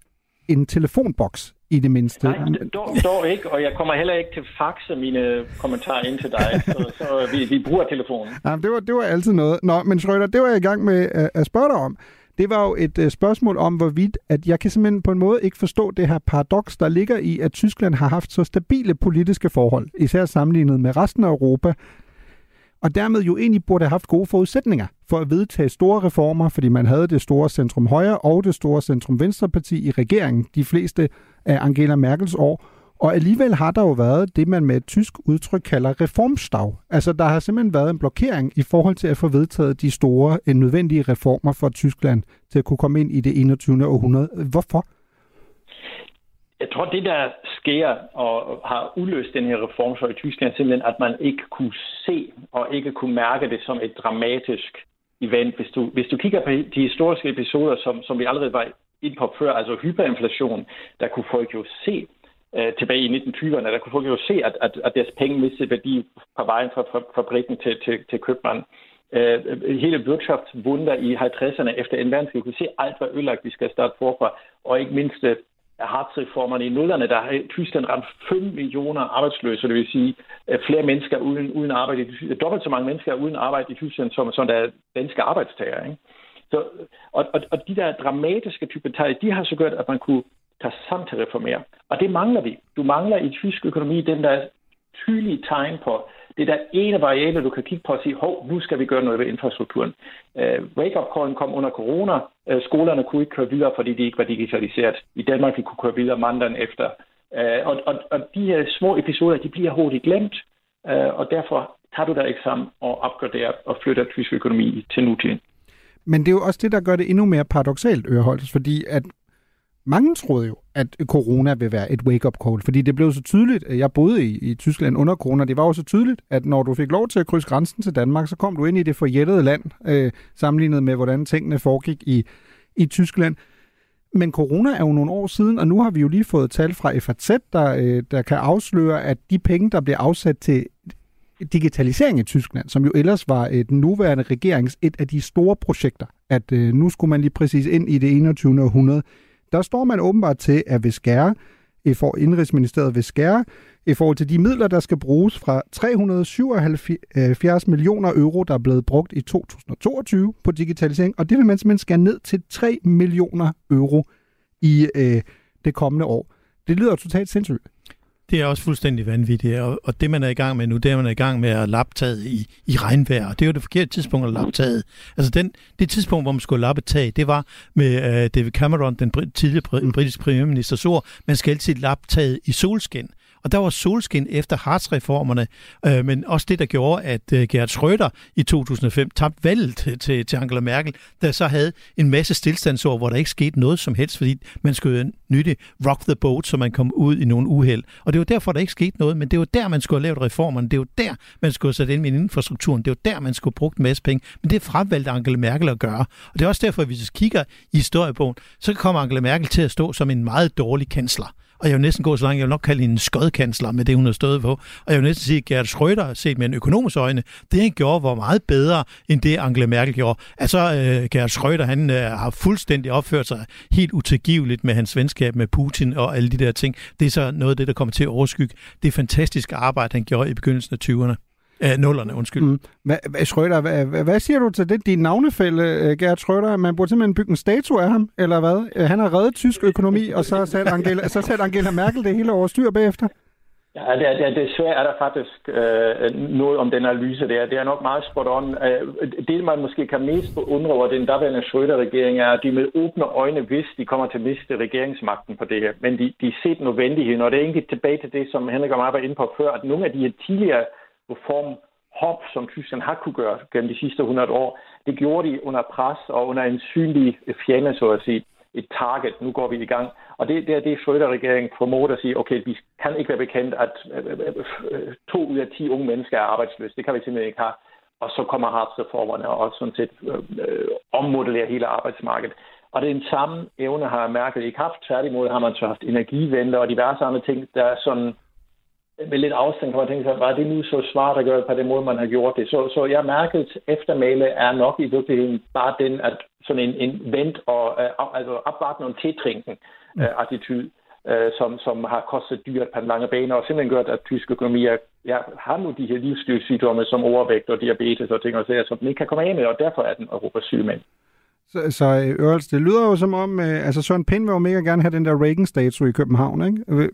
en telefonboks i det mindste. Nej, dog, dog ikke, og jeg kommer heller ikke til faxe mine kommentarer ind til dig, så, så vi, vi bruger telefonen. Nej, det var, det var altid noget. Nå, men Schrøder, det var jeg i gang med at, at spørge dig om. Det var jo et uh, spørgsmål om, hvorvidt, at jeg kan simpelthen på en måde ikke forstå det her paradoks, der ligger i, at Tyskland har haft så stabile politiske forhold, især sammenlignet med resten af Europa, og dermed jo egentlig burde have haft gode forudsætninger for at vedtage store reformer, fordi man havde det store centrum højre og det store centrum venstre parti i regeringen de fleste af Angela Merkels år. Og alligevel har der jo været det, man med et tysk udtryk kalder reformstav. Altså der har simpelthen været en blokering i forhold til at få vedtaget de store nødvendige reformer for Tyskland til at kunne komme ind i det 21. århundrede. Hvorfor? Jeg tror, det der sker og har udløst den her reform så i Tyskland, simpelthen, at man ikke kunne se og ikke kunne mærke det som et dramatisk event. Hvis du, hvis du kigger på de historiske episoder, som, som vi allerede var ind på før, altså hyperinflation, der kunne folk jo se øh, tilbage i 1920'erne, der kunne folk jo se, at, at, at deres penge mistede værdi på vejen fra, fra fabrikken til, til, til købmanden. Øh, hele Wirtschaftswunder i 50'erne efter en verdenskrig, kunne se alt var ødelagt, vi skal starte forfra, og ikke mindst øh, hartz-reformerne i nullerne, der har Tyskland ramt 5 millioner arbejdsløse, det vil sige flere mennesker uden, uden arbejde. Dobbelt så mange mennesker uden arbejde i Tyskland, som, som der er danske arbejdstager. Ikke? Så, og, og, og de der dramatiske typer tal, de har så gjort, at man kunne tage sammen til reformere. Og det mangler vi. Du mangler i tysk økonomi den der tydelige tegn på, det er der ene variable, du kan kigge på og sige, hov, nu skal vi gøre noget ved infrastrukturen. Øh, Wake-up callen kom under corona. Øh, skolerne kunne ikke køre videre, fordi de ikke var digitaliseret. I Danmark vi kunne køre videre mandagen efter. Øh, og, og, og de her små episoder, de bliver hurtigt glemt, øh, og derfor tager du der eksamen og opgraderer og flytter tysk økonomi til nutiden. Men det er jo også det, der gør det endnu mere paradoxalt, Øreholds, fordi at mange troede jo, at corona vil være et wake-up call, fordi det blev så tydeligt, at jeg boede i, i Tyskland under corona, det var jo så tydeligt, at når du fik lov til at krydse grænsen til Danmark, så kom du ind i det forjættede land, øh, sammenlignet med, hvordan tingene foregik i, i Tyskland. Men corona er jo nogle år siden, og nu har vi jo lige fået tal fra FAZ, der, øh, der kan afsløre, at de penge, der bliver afsat til digitalisering i Tyskland, som jo ellers var øh, et nuværende regerings et af de store projekter, at øh, nu skulle man lige præcis ind i det 21. århundrede, der står man åbenbart til at hvis skære i for Indrigsministeriet vil skære i forhold til de midler, der skal bruges fra 377 øh, millioner euro, der er blevet brugt i 2022 på digitalisering, og det vil man simpelthen skære ned til 3 millioner euro i øh, det kommende år. Det lyder totalt sindssygt. Det er også fuldstændig vanvittigt, og, og det man er i gang med nu, det er man er i gang med at lappe taget i, i regnvejr, og det er jo det forkerte tidspunkt at lappe taget. Altså den, det tidspunkt, hvor man skulle lappe tag, det var med uh, David Cameron, den tidligere britiske premierminister, ord, man skal altid lappe taget i solskin. Og der var solskin efter Hartz-reformerne, øh, men også det, der gjorde, at øh, Gerhard Schröder i 2005 tabte valget til, til, til Angela Merkel, der så havde en masse stillstandsår, hvor der ikke skete noget som helst, fordi man skulle nytte rock the boat, så man kom ud i nogle uheld. Og det var derfor, der ikke skete noget, men det var der, man skulle have lavet reformerne. Det var der, man skulle have sat ind med infrastrukturen. Det var der, man skulle have brugt en masse penge. Men det fravalgte Angela Merkel at gøre. Og det er også derfor, at hvis vi kigger i historiebogen, så kommer Angela Merkel til at stå som en meget dårlig kansler. Og jeg vil næsten gå så langt, jeg vil nok kalde hende en skødkansler med det, hun har stået på. Og jeg vil næsten sige, at Gerhard Schröder, set med en økonomisk øjne, det han gjorde, var meget bedre, end det Angela Merkel gjorde. Altså, øh, Gerhard Schröder, han øh, har fuldstændig opført sig helt utilgiveligt med hans venskab med Putin og alle de der ting. Det er så noget af det, der kommer til at overskygge det fantastiske arbejde, han gjorde i begyndelsen af 20'erne. Æh, nullerne, undskyld. Mm. Hvad, hvad, Schrøder, hvad, hvad, hvad siger du til det, din navnefælde, uh, Gerhard Schrøder? Man burde simpelthen bygge en statue af ham, eller hvad? Uh, han har reddet tysk økonomi, og så satte [LAUGHS] Angela, så satte Angela Merkel det hele over styr bagefter. Ja, det er, det er, svært, er der faktisk øh, noget om den analyse der. Det er nok meget spot on. Øh, det, man måske kan mest undre over den daværende Schröder-regering, er, at de med åbne øjne vidste, de kommer til at miste regeringsmagten på det her. Men de, de set nødvendigheden, og det er egentlig tilbage til det, som Henrik og mig var inde på før, at nogle af de her tidligere reformhop, som Tyskland har kunne gøre gennem de sidste 100 år, det gjorde de under pres og under en synlig fjende, så at sige et target. Nu går vi i gang. Og det, det er det, Schröder-regeringen formåede at sige, okay, vi kan ikke være bekendt, at øh, øh, øh, to ud af ti unge mennesker er arbejdsløse. Det kan vi simpelthen ikke have. Og så kommer hartsreformerne og sådan set øh, ommodellerer hele arbejdsmarkedet. Og den samme evne har Merkel ikke haft. Tværtimod har man så haft energiventer og diverse andre ting, der sådan med lidt afstand kan man tænke sig, var det nu så smart at gøre på den måde, man har gjort det? Så, så jeg mærket eftermæle er nok i virkeligheden bare den, at sådan en, en vent og uh, altså opvartende og tiltrinken uh, øh, attitude, uh, som, som har kostet dyrt på den lange bane, og simpelthen gjort, at tysk økonomi er, ja, har nu de her livsstilssygdomme som overvægt og diabetes og ting og sager, som den ikke kan komme af med, og derfor er den Europas sygemand. Så, så Ørels, det lyder jo som om, altså Søren Pind vil jo mega gerne have den der Reagan-statue i København, ikke?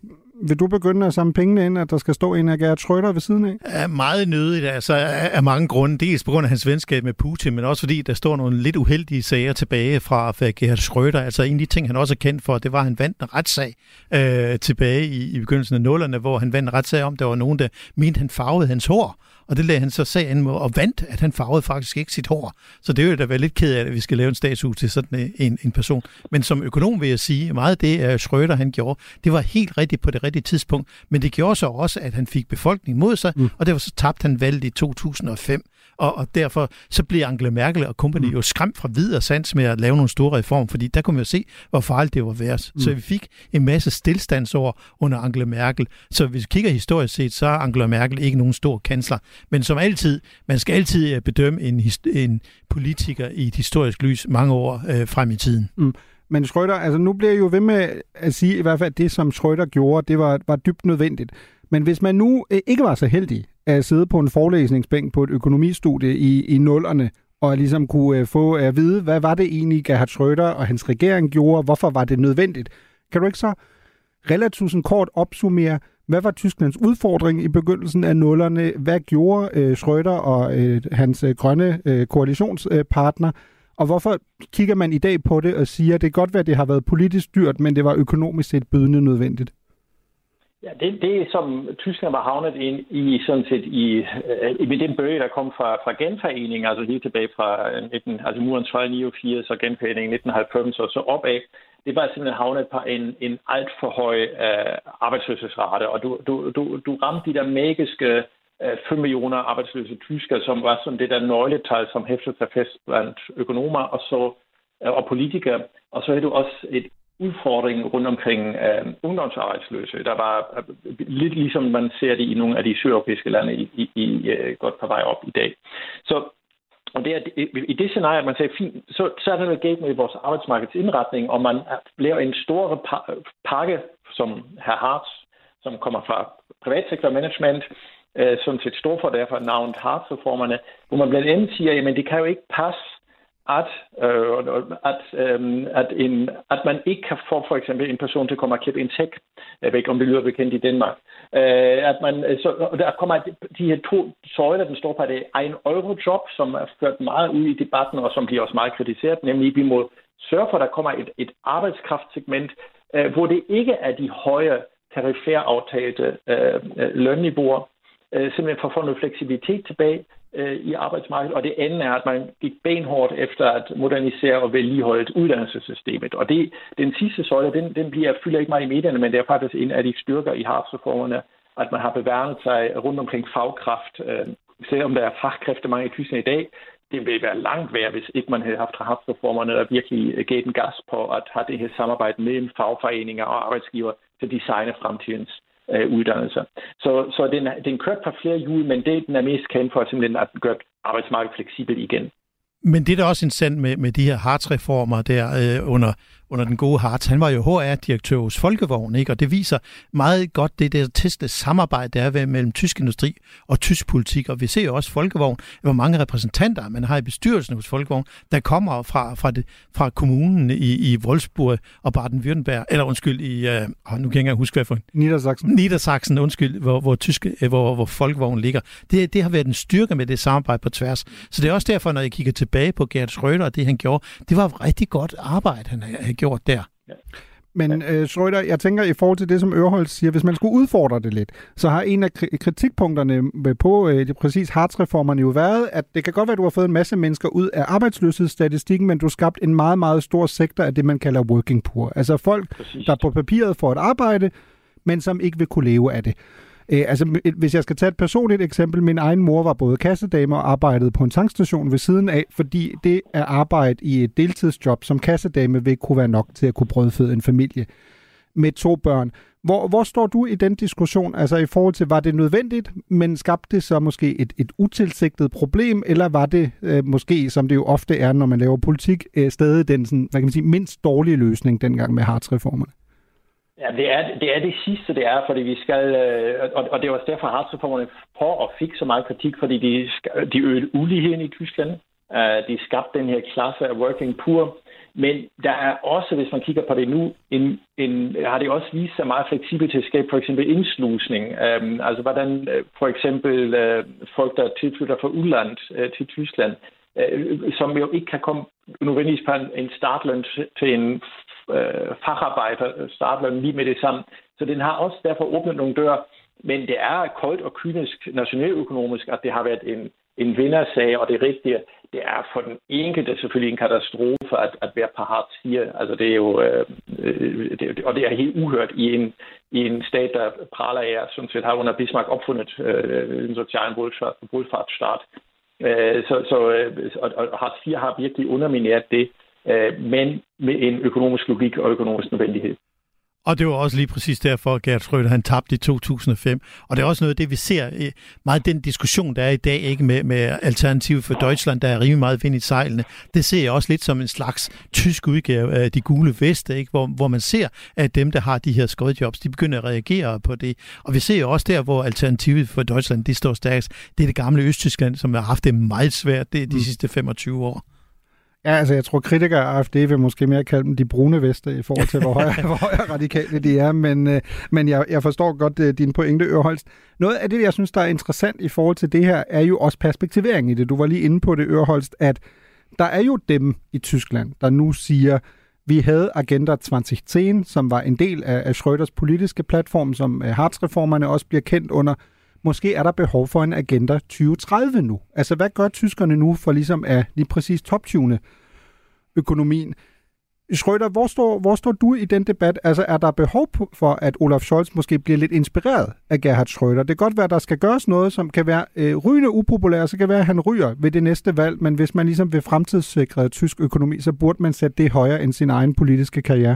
Vil du begynde at samle pengene ind, at der skal stå en af Gerhard Schröder ved siden af? Er meget nødigt, altså af mange grunde. Dels på grund af hans venskab med Putin, men også fordi der står nogle lidt uheldige sager tilbage fra, fra Gerhard Schröder. Altså en af de ting, han også er kendt for, det var, at han vandt en retssag øh, tilbage i, i begyndelsen af nullerne, hvor han vandt en retssag om, der var nogen, der mente, han farvede hans hår. Og det lagde han så sagen med og vandt, at han farvede faktisk ikke sit hår. Så det er jo da være lidt ked af, at vi skal lave en statue til sådan en, en person. Men som økonom vil jeg sige, meget af det, at Schröder han gjorde, det var helt rigtigt på det rigtige tidspunkt. Men det gjorde så også, at han fik befolkningen mod sig, mm. og derfor så tabte han valget i 2005 og, og derfor så bliver Angela Merkel og company mm. jo skræmt fra videre sans med at lave nogle store reformer, fordi der kunne man jo se, hvor farligt det var værd. Mm. Så vi fik en masse stillstandsår under Angela Merkel. Så hvis vi kigger historisk set, så er Angela Merkel ikke nogen stor kansler. Men som altid, man skal altid øh, bedømme en, en politiker i et historisk lys mange år øh, frem i tiden. Mm. Men Schröder, altså nu bliver jeg jo ved med at sige, i hvert fald at det, som Schröder gjorde, det var, var dybt nødvendigt. Men hvis man nu øh, ikke var så heldig at sidde på en forelæsningsbænk på et økonomistudie i, i nullerne, og ligesom kunne øh, få øh, at vide, hvad var det egentlig, Gerhard Schröder og hans regering gjorde, hvorfor var det nødvendigt. Kan du ikke så relativt sådan kort opsummere, hvad var Tysklands udfordring i begyndelsen af nullerne? Hvad gjorde øh, Schröder og øh, hans øh, grønne øh, koalitionspartner? Og hvorfor kigger man i dag på det og siger, at det kan godt være, at det har været politisk dyrt, men det var økonomisk set bydende nødvendigt? Ja, det, det som Tyskland var havnet ind i, sådan set i, øh, med den bølge, der kom fra, fra genforeningen, altså lige tilbage fra øh, 19, altså murens fald 89 og genforeningen 1990 og så opad, det var simpelthen havnet på en, en alt for høj øh, arbejdsløshedsrate, og du, du, du, du ramte de der magiske øh, 5 millioner arbejdsløse tysker, som var sådan det der nøgletal, som hæftede sig fast blandt økonomer og, så, øh, og politikere. Og så havde du også et udfordring rundt omkring øh, ungdomsarbejdsløse. Der var øh, lidt ligesom man ser det i nogle af de sydeuropæiske lande i, i, i øh, godt på vej op i dag. Så Og det er, i det scenarie, at man siger, fint, så, så er der noget galt med vores arbejdsmarkedsindretning, og man laver en stor pakke, som herr Hartz, som kommer fra privatsektormanagement, øh, sådan set står for derfor navnet Hartz-reformerne, hvor man blandt andet siger, at det kan jo ikke passe, at, øh, at, øh, at, en, at man ikke kan få for eksempel en person til at komme og købe en tech. Jeg ved ikke, om det lyder bekendt i Danmark. Øh, at man, så, der kommer de her to søjler, den står på, det er en eurojob, som er ført meget ud i debatten, og som bliver også meget kritiseret, nemlig at vi må sørge for, at der kommer et, et arbejdskraftsegment, øh, hvor det ikke er de høje tarifæraftalte øh, øh lønniveauer, øh, simpelthen for at få noget fleksibilitet tilbage øh, i arbejdsmarkedet. Og det andet er, at man gik benhårdt efter at modernisere og vedligeholde uddannelsessystemet. Og det, den sidste søjle, den, den bliver, fylder ikke meget i medierne, men det er faktisk en af de styrker i hartsreformerne, at man har beværnet sig rundt omkring fagkraft. Øh, selvom der er fagkræftemangel i Tyskland i dag, det ville være langt værd, hvis ikke man havde haft hartsreformerne, der virkelig øh, gav den gas på at have det her samarbejde mellem fagforeninger og arbejdsgiver til at designe fremtidens øh, uddannelser. Så, så den, den kørte på flere hjul, men det den er mest kendt for simpelthen at gøre arbejdsmarkedet fleksibelt igen. Men det er da også interessant med, med de her hartreformer der øh, under, under den gode Hartz. Han var jo HR-direktør hos Folkevogn, ikke? og det viser meget godt det der tætte samarbejde, der er mellem tysk industri og tysk politik. Og vi ser jo også Folkevogn, hvor mange repræsentanter man har i bestyrelsen hos Folkevogn, der kommer fra, fra, det, fra kommunen i, i Wolfsburg og Baden-Württemberg, eller undskyld, i, øh, nu kan jeg ikke huske, hvad for Niedersachsen. Niedersachsen, undskyld, hvor, hvor, tysk, øh, hvor, hvor Folkevogn ligger. Det, det har været en styrke med det samarbejde på tværs. Så det er også derfor, når jeg kigger tilbage på Gert Schröder og det, han gjorde, det var rigtig godt arbejde, han havde gjort der. Ja. Men øh, Schrøder, jeg tænker i forhold til det, som Ørholz siger, hvis man skulle udfordre det lidt, så har en af kritikpunkterne på øh, det præcis hartsreformerne jo været, at det kan godt være, at du har fået en masse mennesker ud af arbejdsløshedsstatistikken, men du har skabt en meget, meget stor sektor af det, man kalder working poor. Altså folk, præcis. der på papiret får et arbejde, men som ikke vil kunne leve af det. Øh, altså, hvis jeg skal tage et personligt eksempel, min egen mor var både kassedame og arbejdede på en tankstation ved siden af, fordi det at arbejde i et deltidsjob som kassedame vil kunne være nok til at kunne brødføde en familie med to børn. Hvor, hvor står du i den diskussion, altså i forhold til, var det nødvendigt, men skabte det så måske et, et utilsigtet problem, eller var det øh, måske, som det jo ofte er, når man laver politik, øh, stadig den sådan, hvad kan man sige, mindst dårlige løsning dengang med hartsreformerne? Ja, det er, det er det sidste, det er, fordi vi skal, øh, og, og det var også derfor, at retsreformerne på og fik så meget kritik, fordi de, de øgede uligheden i Tyskland. Uh, de skabte den her klasse af working poor. Men der er også, hvis man kigger på det nu, en, en, har det også vist sig meget fleksibelt til at skabe for eksempel indslusning. Um, altså hvordan øh, for eksempel uh, folk, der tilflytter fra udland uh, til Tyskland, uh, som jo ikke kan komme nødvendigvis på en, en startløn til en øh, fagarbejder øh, startløn lige med det samme. Så den har også derfor åbnet nogle døre. Men det er koldt og kynisk nationaløkonomisk, at det har været en, en vindersag, og det rigtige, det er for den enkelte selvfølgelig en katastrofe at, at være på Hartz 4. Altså det er jo, øh, øh, det, og det er helt uhørt i en, i en stat, der praler af, som set har under Bismarck opfundet øh, en social brudfartsstat. Øh, så, så, øh, og, og Hartz 4 har virkelig undermineret det, øh, men med en økonomisk logik og økonomisk nødvendighed. Og det var også lige præcis derfor, at Gert Schröder han tabte i 2005. Og det er også noget af det, vi ser øh, meget den diskussion, der er i dag ikke med, med Alternativ for Deutschland, der er rimelig meget vind i sejlene. Det ser jeg også lidt som en slags tysk udgave af de gule veste, ikke? Hvor, hvor man ser, at dem, der har de her skodjobs, de begynder at reagere på det. Og vi ser jo også der, hvor Alternativet for Deutschland, det står stærkest. Det er det gamle Østtyskland, som har haft det meget svært det, de mm. sidste 25 år. Ja, altså jeg tror kritikere af AFD vil måske mere kalde dem de brune veste i forhold til, hvor højere, [LAUGHS] hvor højere radikale de er, men, øh, men jeg, jeg forstår godt uh, din pointe, Ørholst. Noget af det, jeg synes, der er interessant i forhold til det her, er jo også perspektivering i det. Du var lige inde på det, Ørholst, at der er jo dem i Tyskland, der nu siger, vi havde Agenda 2010, som var en del af, af Schröders politiske platform, som uh, Hartz-reformerne også bliver kendt under, måske er der behov for en agenda 2030 nu. Altså, hvad gør tyskerne nu for ligesom at lige præcis toptune økonomien? Schröder, hvor står, hvor står du i den debat? Altså, er der behov for, at Olaf Scholz måske bliver lidt inspireret af Gerhard Schröder? Det kan godt være, at der skal gøres noget, som kan være øh, rygende upopulært, så kan være, at han ryger ved det næste valg, men hvis man ligesom vil fremtidssikre tysk økonomi, så burde man sætte det højere end sin egen politiske karriere.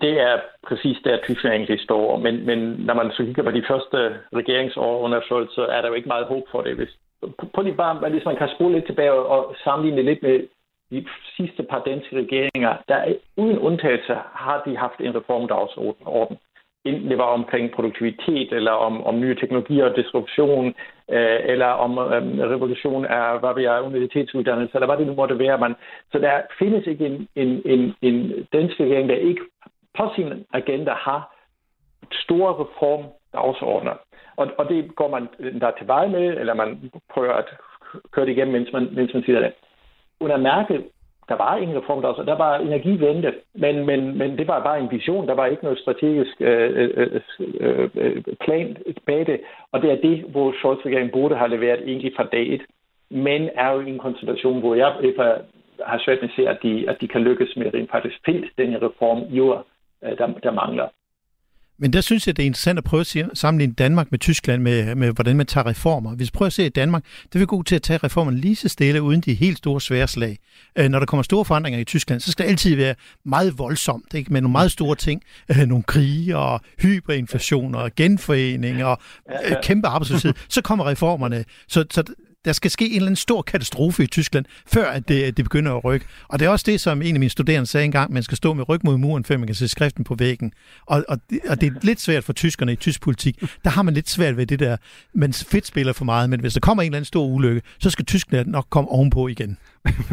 Det er præcis der, Tyskland egentlig står. Men, men når man så kigger på de første regeringsår under Scholz, så er der jo ikke meget håb for det. Hvis på lige bare, hvis man kan spole lidt tilbage og sammenligne lidt med de sidste par danske regeringer, der uden undtagelse har de haft en reformdagsorden enten det var omkring produktivitet, eller om, om nye teknologier og disruption, øh, eller om øh, revolution af, hvad vi er, universitetsuddannelse, eller hvad det nu måtte være. Man, så der findes ikke en, en, en, en dansk regering, der ikke på sin agenda har store reformdagsordner. Og, og det går man der til vej med, eller man prøver at køre det igennem, mens man, mens man siger det. Under Merkel, der var ingen reform, der, var energivente, men, men, men det var bare en vision. Der var ikke noget strategisk øh, øh, øh, øh, plan bag det, og det er det, hvor Scholz-regeringen burde have leveret egentlig fra dag et. Men er jo i en konstellation, hvor jeg har svært med at se, at de, at de kan lykkes med rent faktisk pænt den reform, jo, der, der mangler. Men der synes jeg, det er interessant at prøve at sammenligne Danmark med Tyskland med, med hvordan man tager reformer. Hvis vi prøver at se i Danmark, det er vi gode til at tage reformerne lige så stille, uden de helt store svære slag. Øh, når der kommer store forandringer i Tyskland, så skal det altid være meget voldsomt, ikke? med nogle meget store ting. Øh, nogle krige og hyperinflation og genforening og øh, kæmpe arbejdsløshed. Så kommer reformerne. Så, så der skal ske en eller anden stor katastrofe i Tyskland, før at det, det begynder at rykke. Og det er også det, som en af mine studerende sagde engang, man skal stå med ryg mod muren, før man kan se skriften på væggen. Og, og, og det er lidt svært for tyskerne i tysk politik. Der har man lidt svært ved det der, man fedt spiller for meget, men hvis der kommer en eller anden stor ulykke, så skal Tyskland nok komme ovenpå igen.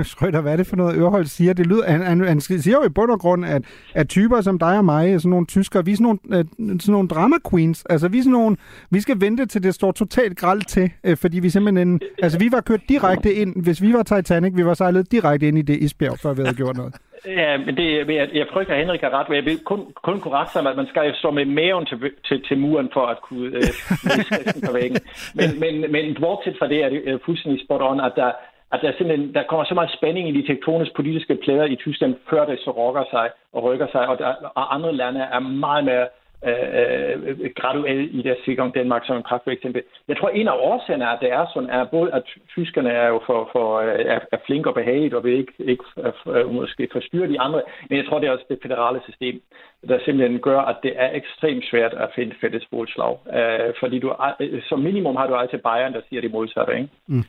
Schrøder, hvad er det for noget, Ørhold siger? Det lyder, han, han, han siger jo i bund og grund, at, at typer som dig og mig, sådan nogle tyskere, vi er sådan nogle, øh, sådan nogle drama queens. Altså, vi, er sådan nogle, vi skal vente til det står totalt gralt til, øh, fordi vi simpelthen... Altså, vi var kørt direkte ind, hvis vi var Titanic, vi var sejlet direkte ind i det isbjerg, før vi havde gjort noget. Ja, men det, jeg, jeg frygter, at Henrik har ret, men jeg vil kun, kun kunne rette sig, at man skal stå med maven til, til, til muren for at kunne øh, på væggen. [LAUGHS] Men, men, men bortset fra det er det fuldstændig spot on, at der, at der, simpelthen, der kommer så meget spænding i de tektoniske politiske plader i Tyskland, før det så rokker sig og rykker sig, og, der, og andre lande er meget mere øh, øh graduelt i deres sikring Danmark som en kraftig eksempel. Jeg tror, en af årsagerne er, at det er sådan, er både, at tyskerne er jo for, for øh, er, er flinke og behageligt, og vil ikke, ikke øh, er, øh, måske forstyrre de andre, men jeg tror, det er også det federale system, der simpelthen gør, at det er ekstremt svært at finde fælles fodslag. Øh, fordi du, som minimum har du altid Bayern, der siger det modsatte, ikke? Mm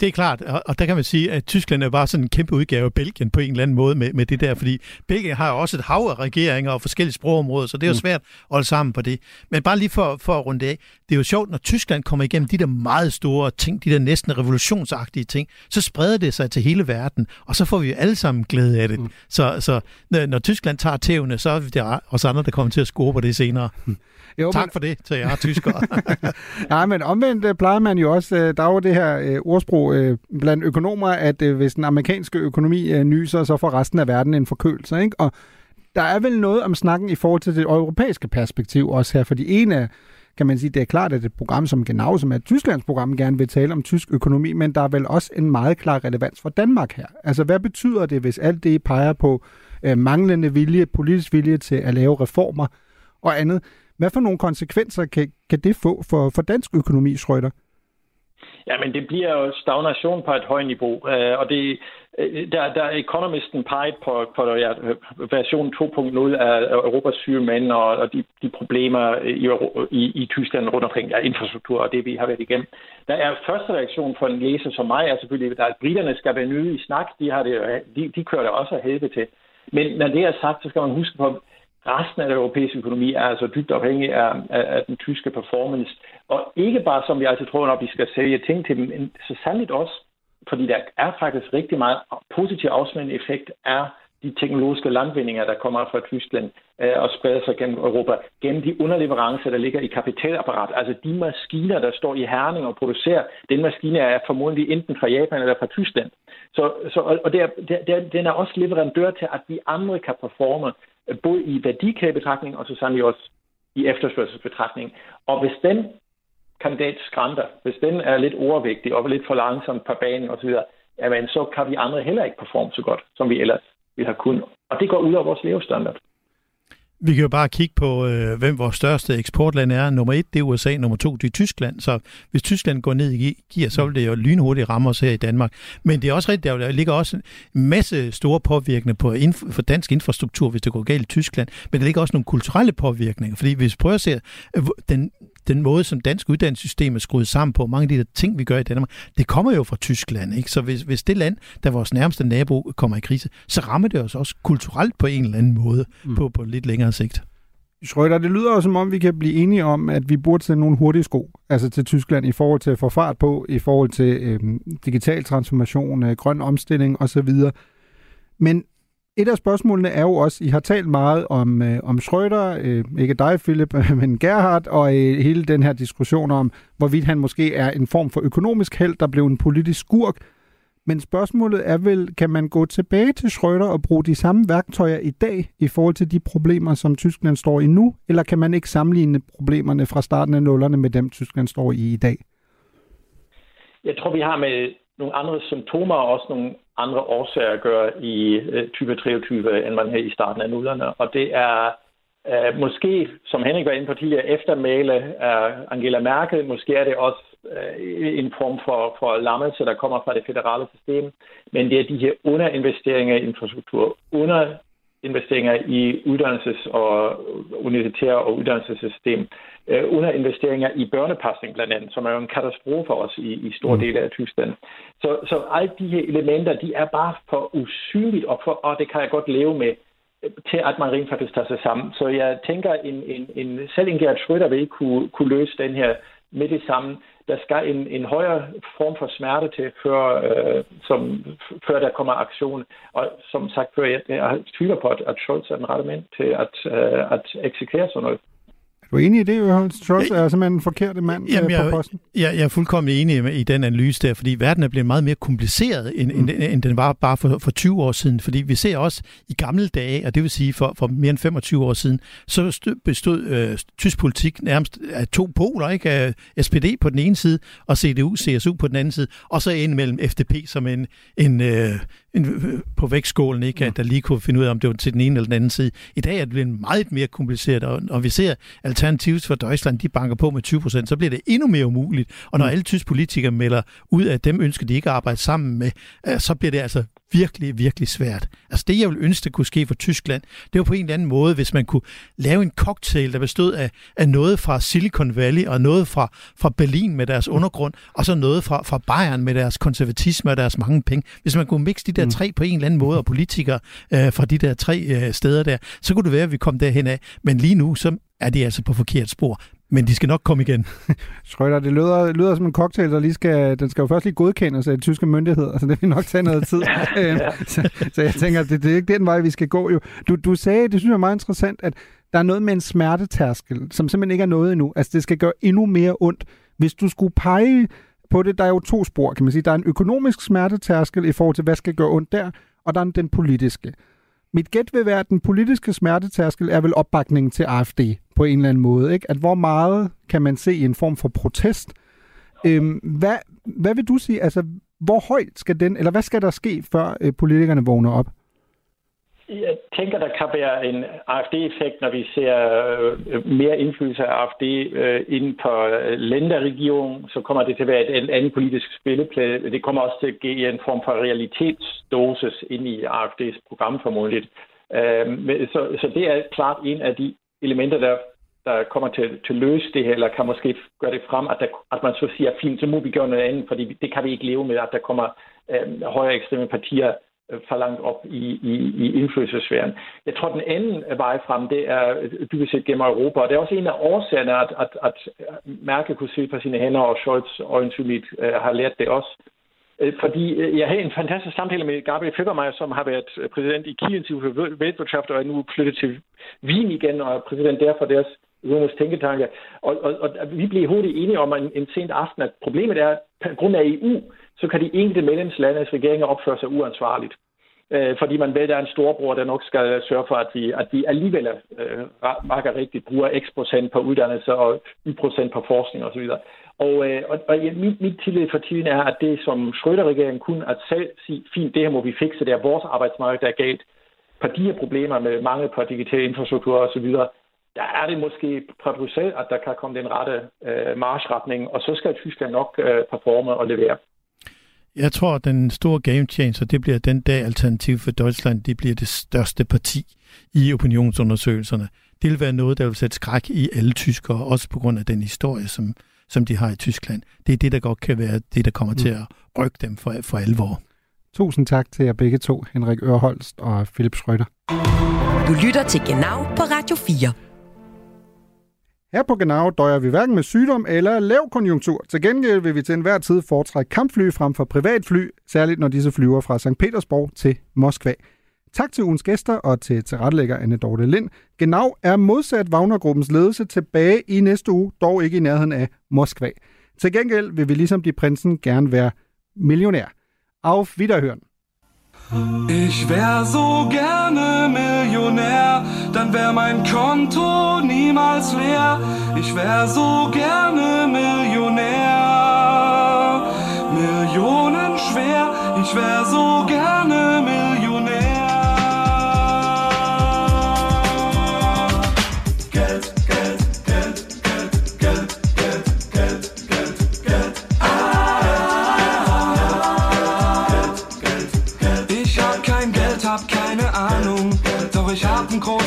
det er klart, og der kan man sige, at Tyskland er bare sådan en kæmpe udgave af Belgien på en eller anden måde med, med det der, fordi Belgien har jo også et hav af regeringer og forskellige sprogområder, så det er jo mm. svært at holde sammen på det. Men bare lige for, for at runde af, det er jo sjovt, når Tyskland kommer igennem de der meget store ting, de der næsten revolutionsagtige ting, så spreder det sig til hele verden, og så får vi jo alle sammen glæde af det. Mm. Så, så når Tyskland tager tævne, så er det os andre, der kommer til at score på det senere. Mm. Jo, tak men... for det til jer tyskere. [LAUGHS] Nej, men omvendt øh, plejer man jo også, øh, der er jo det her øh, ordsprog blandt økonomer, at hvis den amerikanske økonomi nyser, så får resten af verden en forkølelse. Ikke? Og der er vel noget om snakken i forhold til det europæiske perspektiv også her, fordi en af kan man sige, det er klart, at et program som Genau, som er et Tysklands program, gerne vil tale om tysk økonomi, men der er vel også en meget klar relevans for Danmark her. Altså, hvad betyder det, hvis alt det peger på øh, manglende vilje, politisk vilje til at lave reformer og andet? Hvad for nogle konsekvenser kan, kan det få for, for dansk økonomi, Schrøder? Ja, men det bliver jo stagnation på et højt niveau, øh, og det, øh, der, der Economisten peget på, på ja, version 2.0 af Europas syge mænd og, og de, de problemer i, i, i Tyskland rundt omkring ja, infrastruktur og det, vi har været igennem. Der er første reaktion for en læser som mig er selvfølgelig, at britterne skal være nye i snak. De, har det, de, de kører det også af helvede til. Men når det er sagt, så skal man huske på, Resten af den europæiske økonomi er altså dybt afhængig af, af, af den tyske performance. Og ikke bare, som vi altid tror, når vi skal sælge ting til dem, men så særligt også, fordi der er faktisk rigtig meget positiv afsmændende effekt af de teknologiske landvindinger, der kommer fra Tyskland øh, og spreder sig gennem Europa, gennem de underleverancer, der ligger i kapitalapparat. Altså de maskiner, der står i Herning og producerer, den maskine er formodentlig enten fra Japan eller fra Tyskland. Så, så, og der, der, den er også leverandør til, at vi andre kan performe både i værdikædebetragtning og så sandelig også i efterspørgselsbetragtning. Og hvis den kandidat skrænder, hvis den er lidt overvægtig og lidt for langsom på banen osv., jamen så kan vi andre heller ikke performe så godt, som vi ellers ville have kunnet. Og det går ud over vores levestandard. Vi kan jo bare kigge på, øh, hvem vores største eksportland er. Nummer et, det er USA. Nummer to, det er Tyskland. Så hvis Tyskland går ned i gear, så vil det jo lynhurtigt ramme os her i Danmark. Men det er også rigtigt, der ligger også en masse store påvirkninger på inf- for dansk infrastruktur, hvis det går galt i Tyskland. Men der ligger også nogle kulturelle påvirkninger. Fordi hvis vi prøver at se, øh, den den måde, som dansk uddannelsessystem er skruet sammen på, mange af de der ting, vi gør i Danmark, det kommer jo fra Tyskland. Ikke? Så hvis, hvis det land, der vores nærmeste nabo kommer i krise, så rammer det os også kulturelt på en eller anden måde mm. på, på lidt længere sigt. Schrøder, det lyder jo som om, vi kan blive enige om, at vi burde sende nogle hurtige sko altså til Tyskland i forhold til at få fart på, i forhold til øh, digital transformation, øh, grøn omstilling osv. Men et af spørgsmålene er jo også, I har talt meget om, øh, om Schrøder, øh, ikke dig Philip, [LAUGHS] men Gerhard, og øh, hele den her diskussion om, hvorvidt han måske er en form for økonomisk held, der blev en politisk skurk. Men spørgsmålet er vel, kan man gå tilbage til Schrøder og bruge de samme værktøjer i dag i forhold til de problemer, som Tyskland står i nu? Eller kan man ikke sammenligne problemerne fra starten af nullerne med dem, Tyskland står i i dag? Jeg tror, vi har med nogle andre symptomer og også nogle andre årsager at gøre i øh, 2023, end man havde i starten af nullerne. Og det er øh, måske, som Henrik var inde på tidligere, eftermæle af Angela Merkel. Måske er det også øh, en form for, for lammelse, der kommer fra det federale system. Men det er de her underinvesteringer i infrastruktur, under investeringer i uddannelses- og universitære og uddannelsessystem, øh, under investeringer i børnepasning blandt andet, som er jo en katastrofe også i, i store mm. dele af Tyskland. Så, så alle de her elementer, de er bare for usynligt, og, for, og det kan jeg godt leve med, til at man rent faktisk tager sig sammen. Så jeg tænker, en, en, en, selv en Gerd Schröder vil ikke kunne, kunne løse den her med det samme. Der skal en, en højere form for smerte til, før, øh, som, før der kommer aktion. Og som sagt før, jeg, jeg tvivler på, at, at Scholz er den rette mand til at, øh, at eksekvere sådan noget. Er du enig i det, Johan Scholz er simpelthen en forkert mand Jamen, jeg, på posten? Jeg, jeg er fuldkommen enig i den analyse der, fordi verden er blevet meget mere kompliceret, end, mm. end, end den var bare for, for 20 år siden. Fordi vi ser også i gamle dage, og det vil sige for, for mere end 25 år siden, så bestod øh, tysk politik nærmest af to poler, ikke? SPD på den ene side, og CDU, CSU på den anden side, og så ind mellem FDP som en, en, øh, en, øh, på vægtskålen, ikke? At der lige kunne finde ud af, om det var til den ene eller den anden side. I dag er det blevet meget mere kompliceret, og, og vi ser Alternativet for Deutschland, de banker på med 20 procent, så bliver det endnu mere umuligt. Og når mm. alle tyske politikere melder ud, at dem ønsker de ikke at arbejde sammen med, øh, så bliver det altså virkelig, virkelig svært. Altså det, jeg ville ønske, der kunne ske for Tyskland, det var på en eller anden måde, hvis man kunne lave en cocktail, der bestod af, af noget fra Silicon Valley, og noget fra, fra Berlin med deres undergrund, og så noget fra, fra Bayern med deres konservatisme og deres mange penge. Hvis man kunne mixe de der mm. tre på en eller anden måde, og politikere øh, fra de der tre øh, steder der, så kunne det være, at vi kom derhen af. Men lige nu, så er de altså på forkert spor. Men de skal nok komme igen. [LAUGHS] Schrøder, det lyder, lyder som en cocktail, der lige skal, den skal jo først lige godkendes af de tyske myndigheder, så det vil nok tage noget tid. [LAUGHS] Øhm, så, så jeg tænker, det, det er ikke den vej, vi skal gå. Jo. Du, du sagde, det synes jeg er meget interessant, at der er noget med en smertetærskel, som simpelthen ikke er noget endnu. Altså, det skal gøre endnu mere ondt. Hvis du skulle pege på det, der er jo to spor, kan man sige. Der er en økonomisk smertetærskel i forhold til, hvad skal gøre ondt der, og der er den politiske. Mit gæt vil være, at den politiske smertetærskel er vel opbakningen til AFD på en eller anden måde. Ikke? At hvor meget kan man se i en form for protest? Øhm, hvad, hvad vil du sige? Altså, hvor højt skal den, eller hvad skal der ske, før øh, politikerne vågner op? Jeg tænker, der kan være en AFD-effekt, når vi ser øh, mere indflydelse af AFD øh, inden på øh, så kommer det til at være et andet politisk spilleplade. Det kommer også til at give en form for realitetsdosis ind i AFD's program formodentligt. Øh, så, så det er klart en af de elementer, der, der kommer til, til at løse det her, eller kan måske gøre det frem, at, der, at man så siger, fint, så må vi gøre noget andet, fordi det kan vi ikke leve med, at der kommer øh, højere ekstreme partier øh, for langt op i, i, i indflydelsesfæren. Jeg tror, den anden vej frem, det er øh, dybest set gennem Europa, og det er også en af årsagerne, at, at, at Merkel kunne se på sine hænder, og Scholz øjensynligt øh, har lært det også. Øh, fordi øh, jeg havde en fantastisk samtale med Gabriel Feckermeier, som har været øh, præsident i Kiel for Weltwirtschaft, og er nu flyttet til Wien igen, og er præsident der for deres økonomiske tænketanke. Og, og, og vi blev hurtigt enige om en, en sent aften, at problemet er, at på grund af EU, så kan de enkelte medlemslandes regeringer opføre sig uansvarligt. Øh, fordi man ved, at der er en storbror, der nok skal sørge for, at vi, at vi alligevel øh, marker rigtigt bruger x procent på uddannelse og y procent på forskning osv. Og, øh, og, og ja, mit, mit tillid for tiden er, at det som Schröder-regeringen kunne at selv sige, fint, det her må vi fikse, det er vores arbejdsmarked, der er galt. På de her problemer med mangel på digital infrastruktur osv., der er det måske fra Bruxelles, at der kan komme den rette øh, marschretning, og så skal Tyskland nok øh, performe og levere. Jeg tror, at den store game changer, det bliver den dag Alternativ for Deutschland, det bliver det største parti i opinionsundersøgelserne. det vil være noget, der vil sætte skræk i alle tyskere, også på grund af den historie, som, som de har i Tyskland. Det er det, der godt kan være det, der kommer mm. til at rykke dem for, for alvor. Tusind tak til jer begge to, Henrik Ørholst og Philip Schrøder. Du lytter til Genau på Radio 4. Her på Genau døjer vi hverken med sygdom eller lav konjunktur. Til gengæld vil vi til enhver tid foretrække kampfly frem for privatfly, særligt når disse flyver fra St. Petersborg til Moskva. Tak til ugens gæster og til tilrettelægger Anne Dorte Lind. Genau er modsat Wagnergruppens ledelse tilbage i næste uge, dog ikke i nærheden af Moskva. Til gengæld vil vi ligesom de prinsen gerne være millionær. Auf Wiederhören. Ich wär so gerne Millionär, dann wär mein Konto niemals leer. Ich wär so gerne Millionär, Millionen schwer. Ich wär so gerne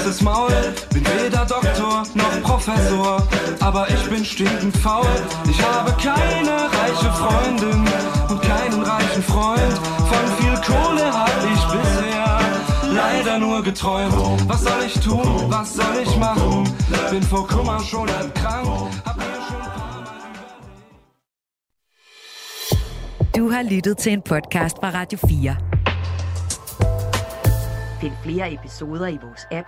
großes Maul. Bin weder Doktor noch Professor. Aber ich bin stinkend faul. Ich habe keine reiche Freundin und keinen reichen Freund. Von viel Kohle hab ich bisher leider nur geträumt. Was soll ich tun? Was soll ich machen? Bin vor Kummer schon erkrankt. Hab mir schon Du har lyttet til en podcast fra Radio 4. Find flere episoder i vores app,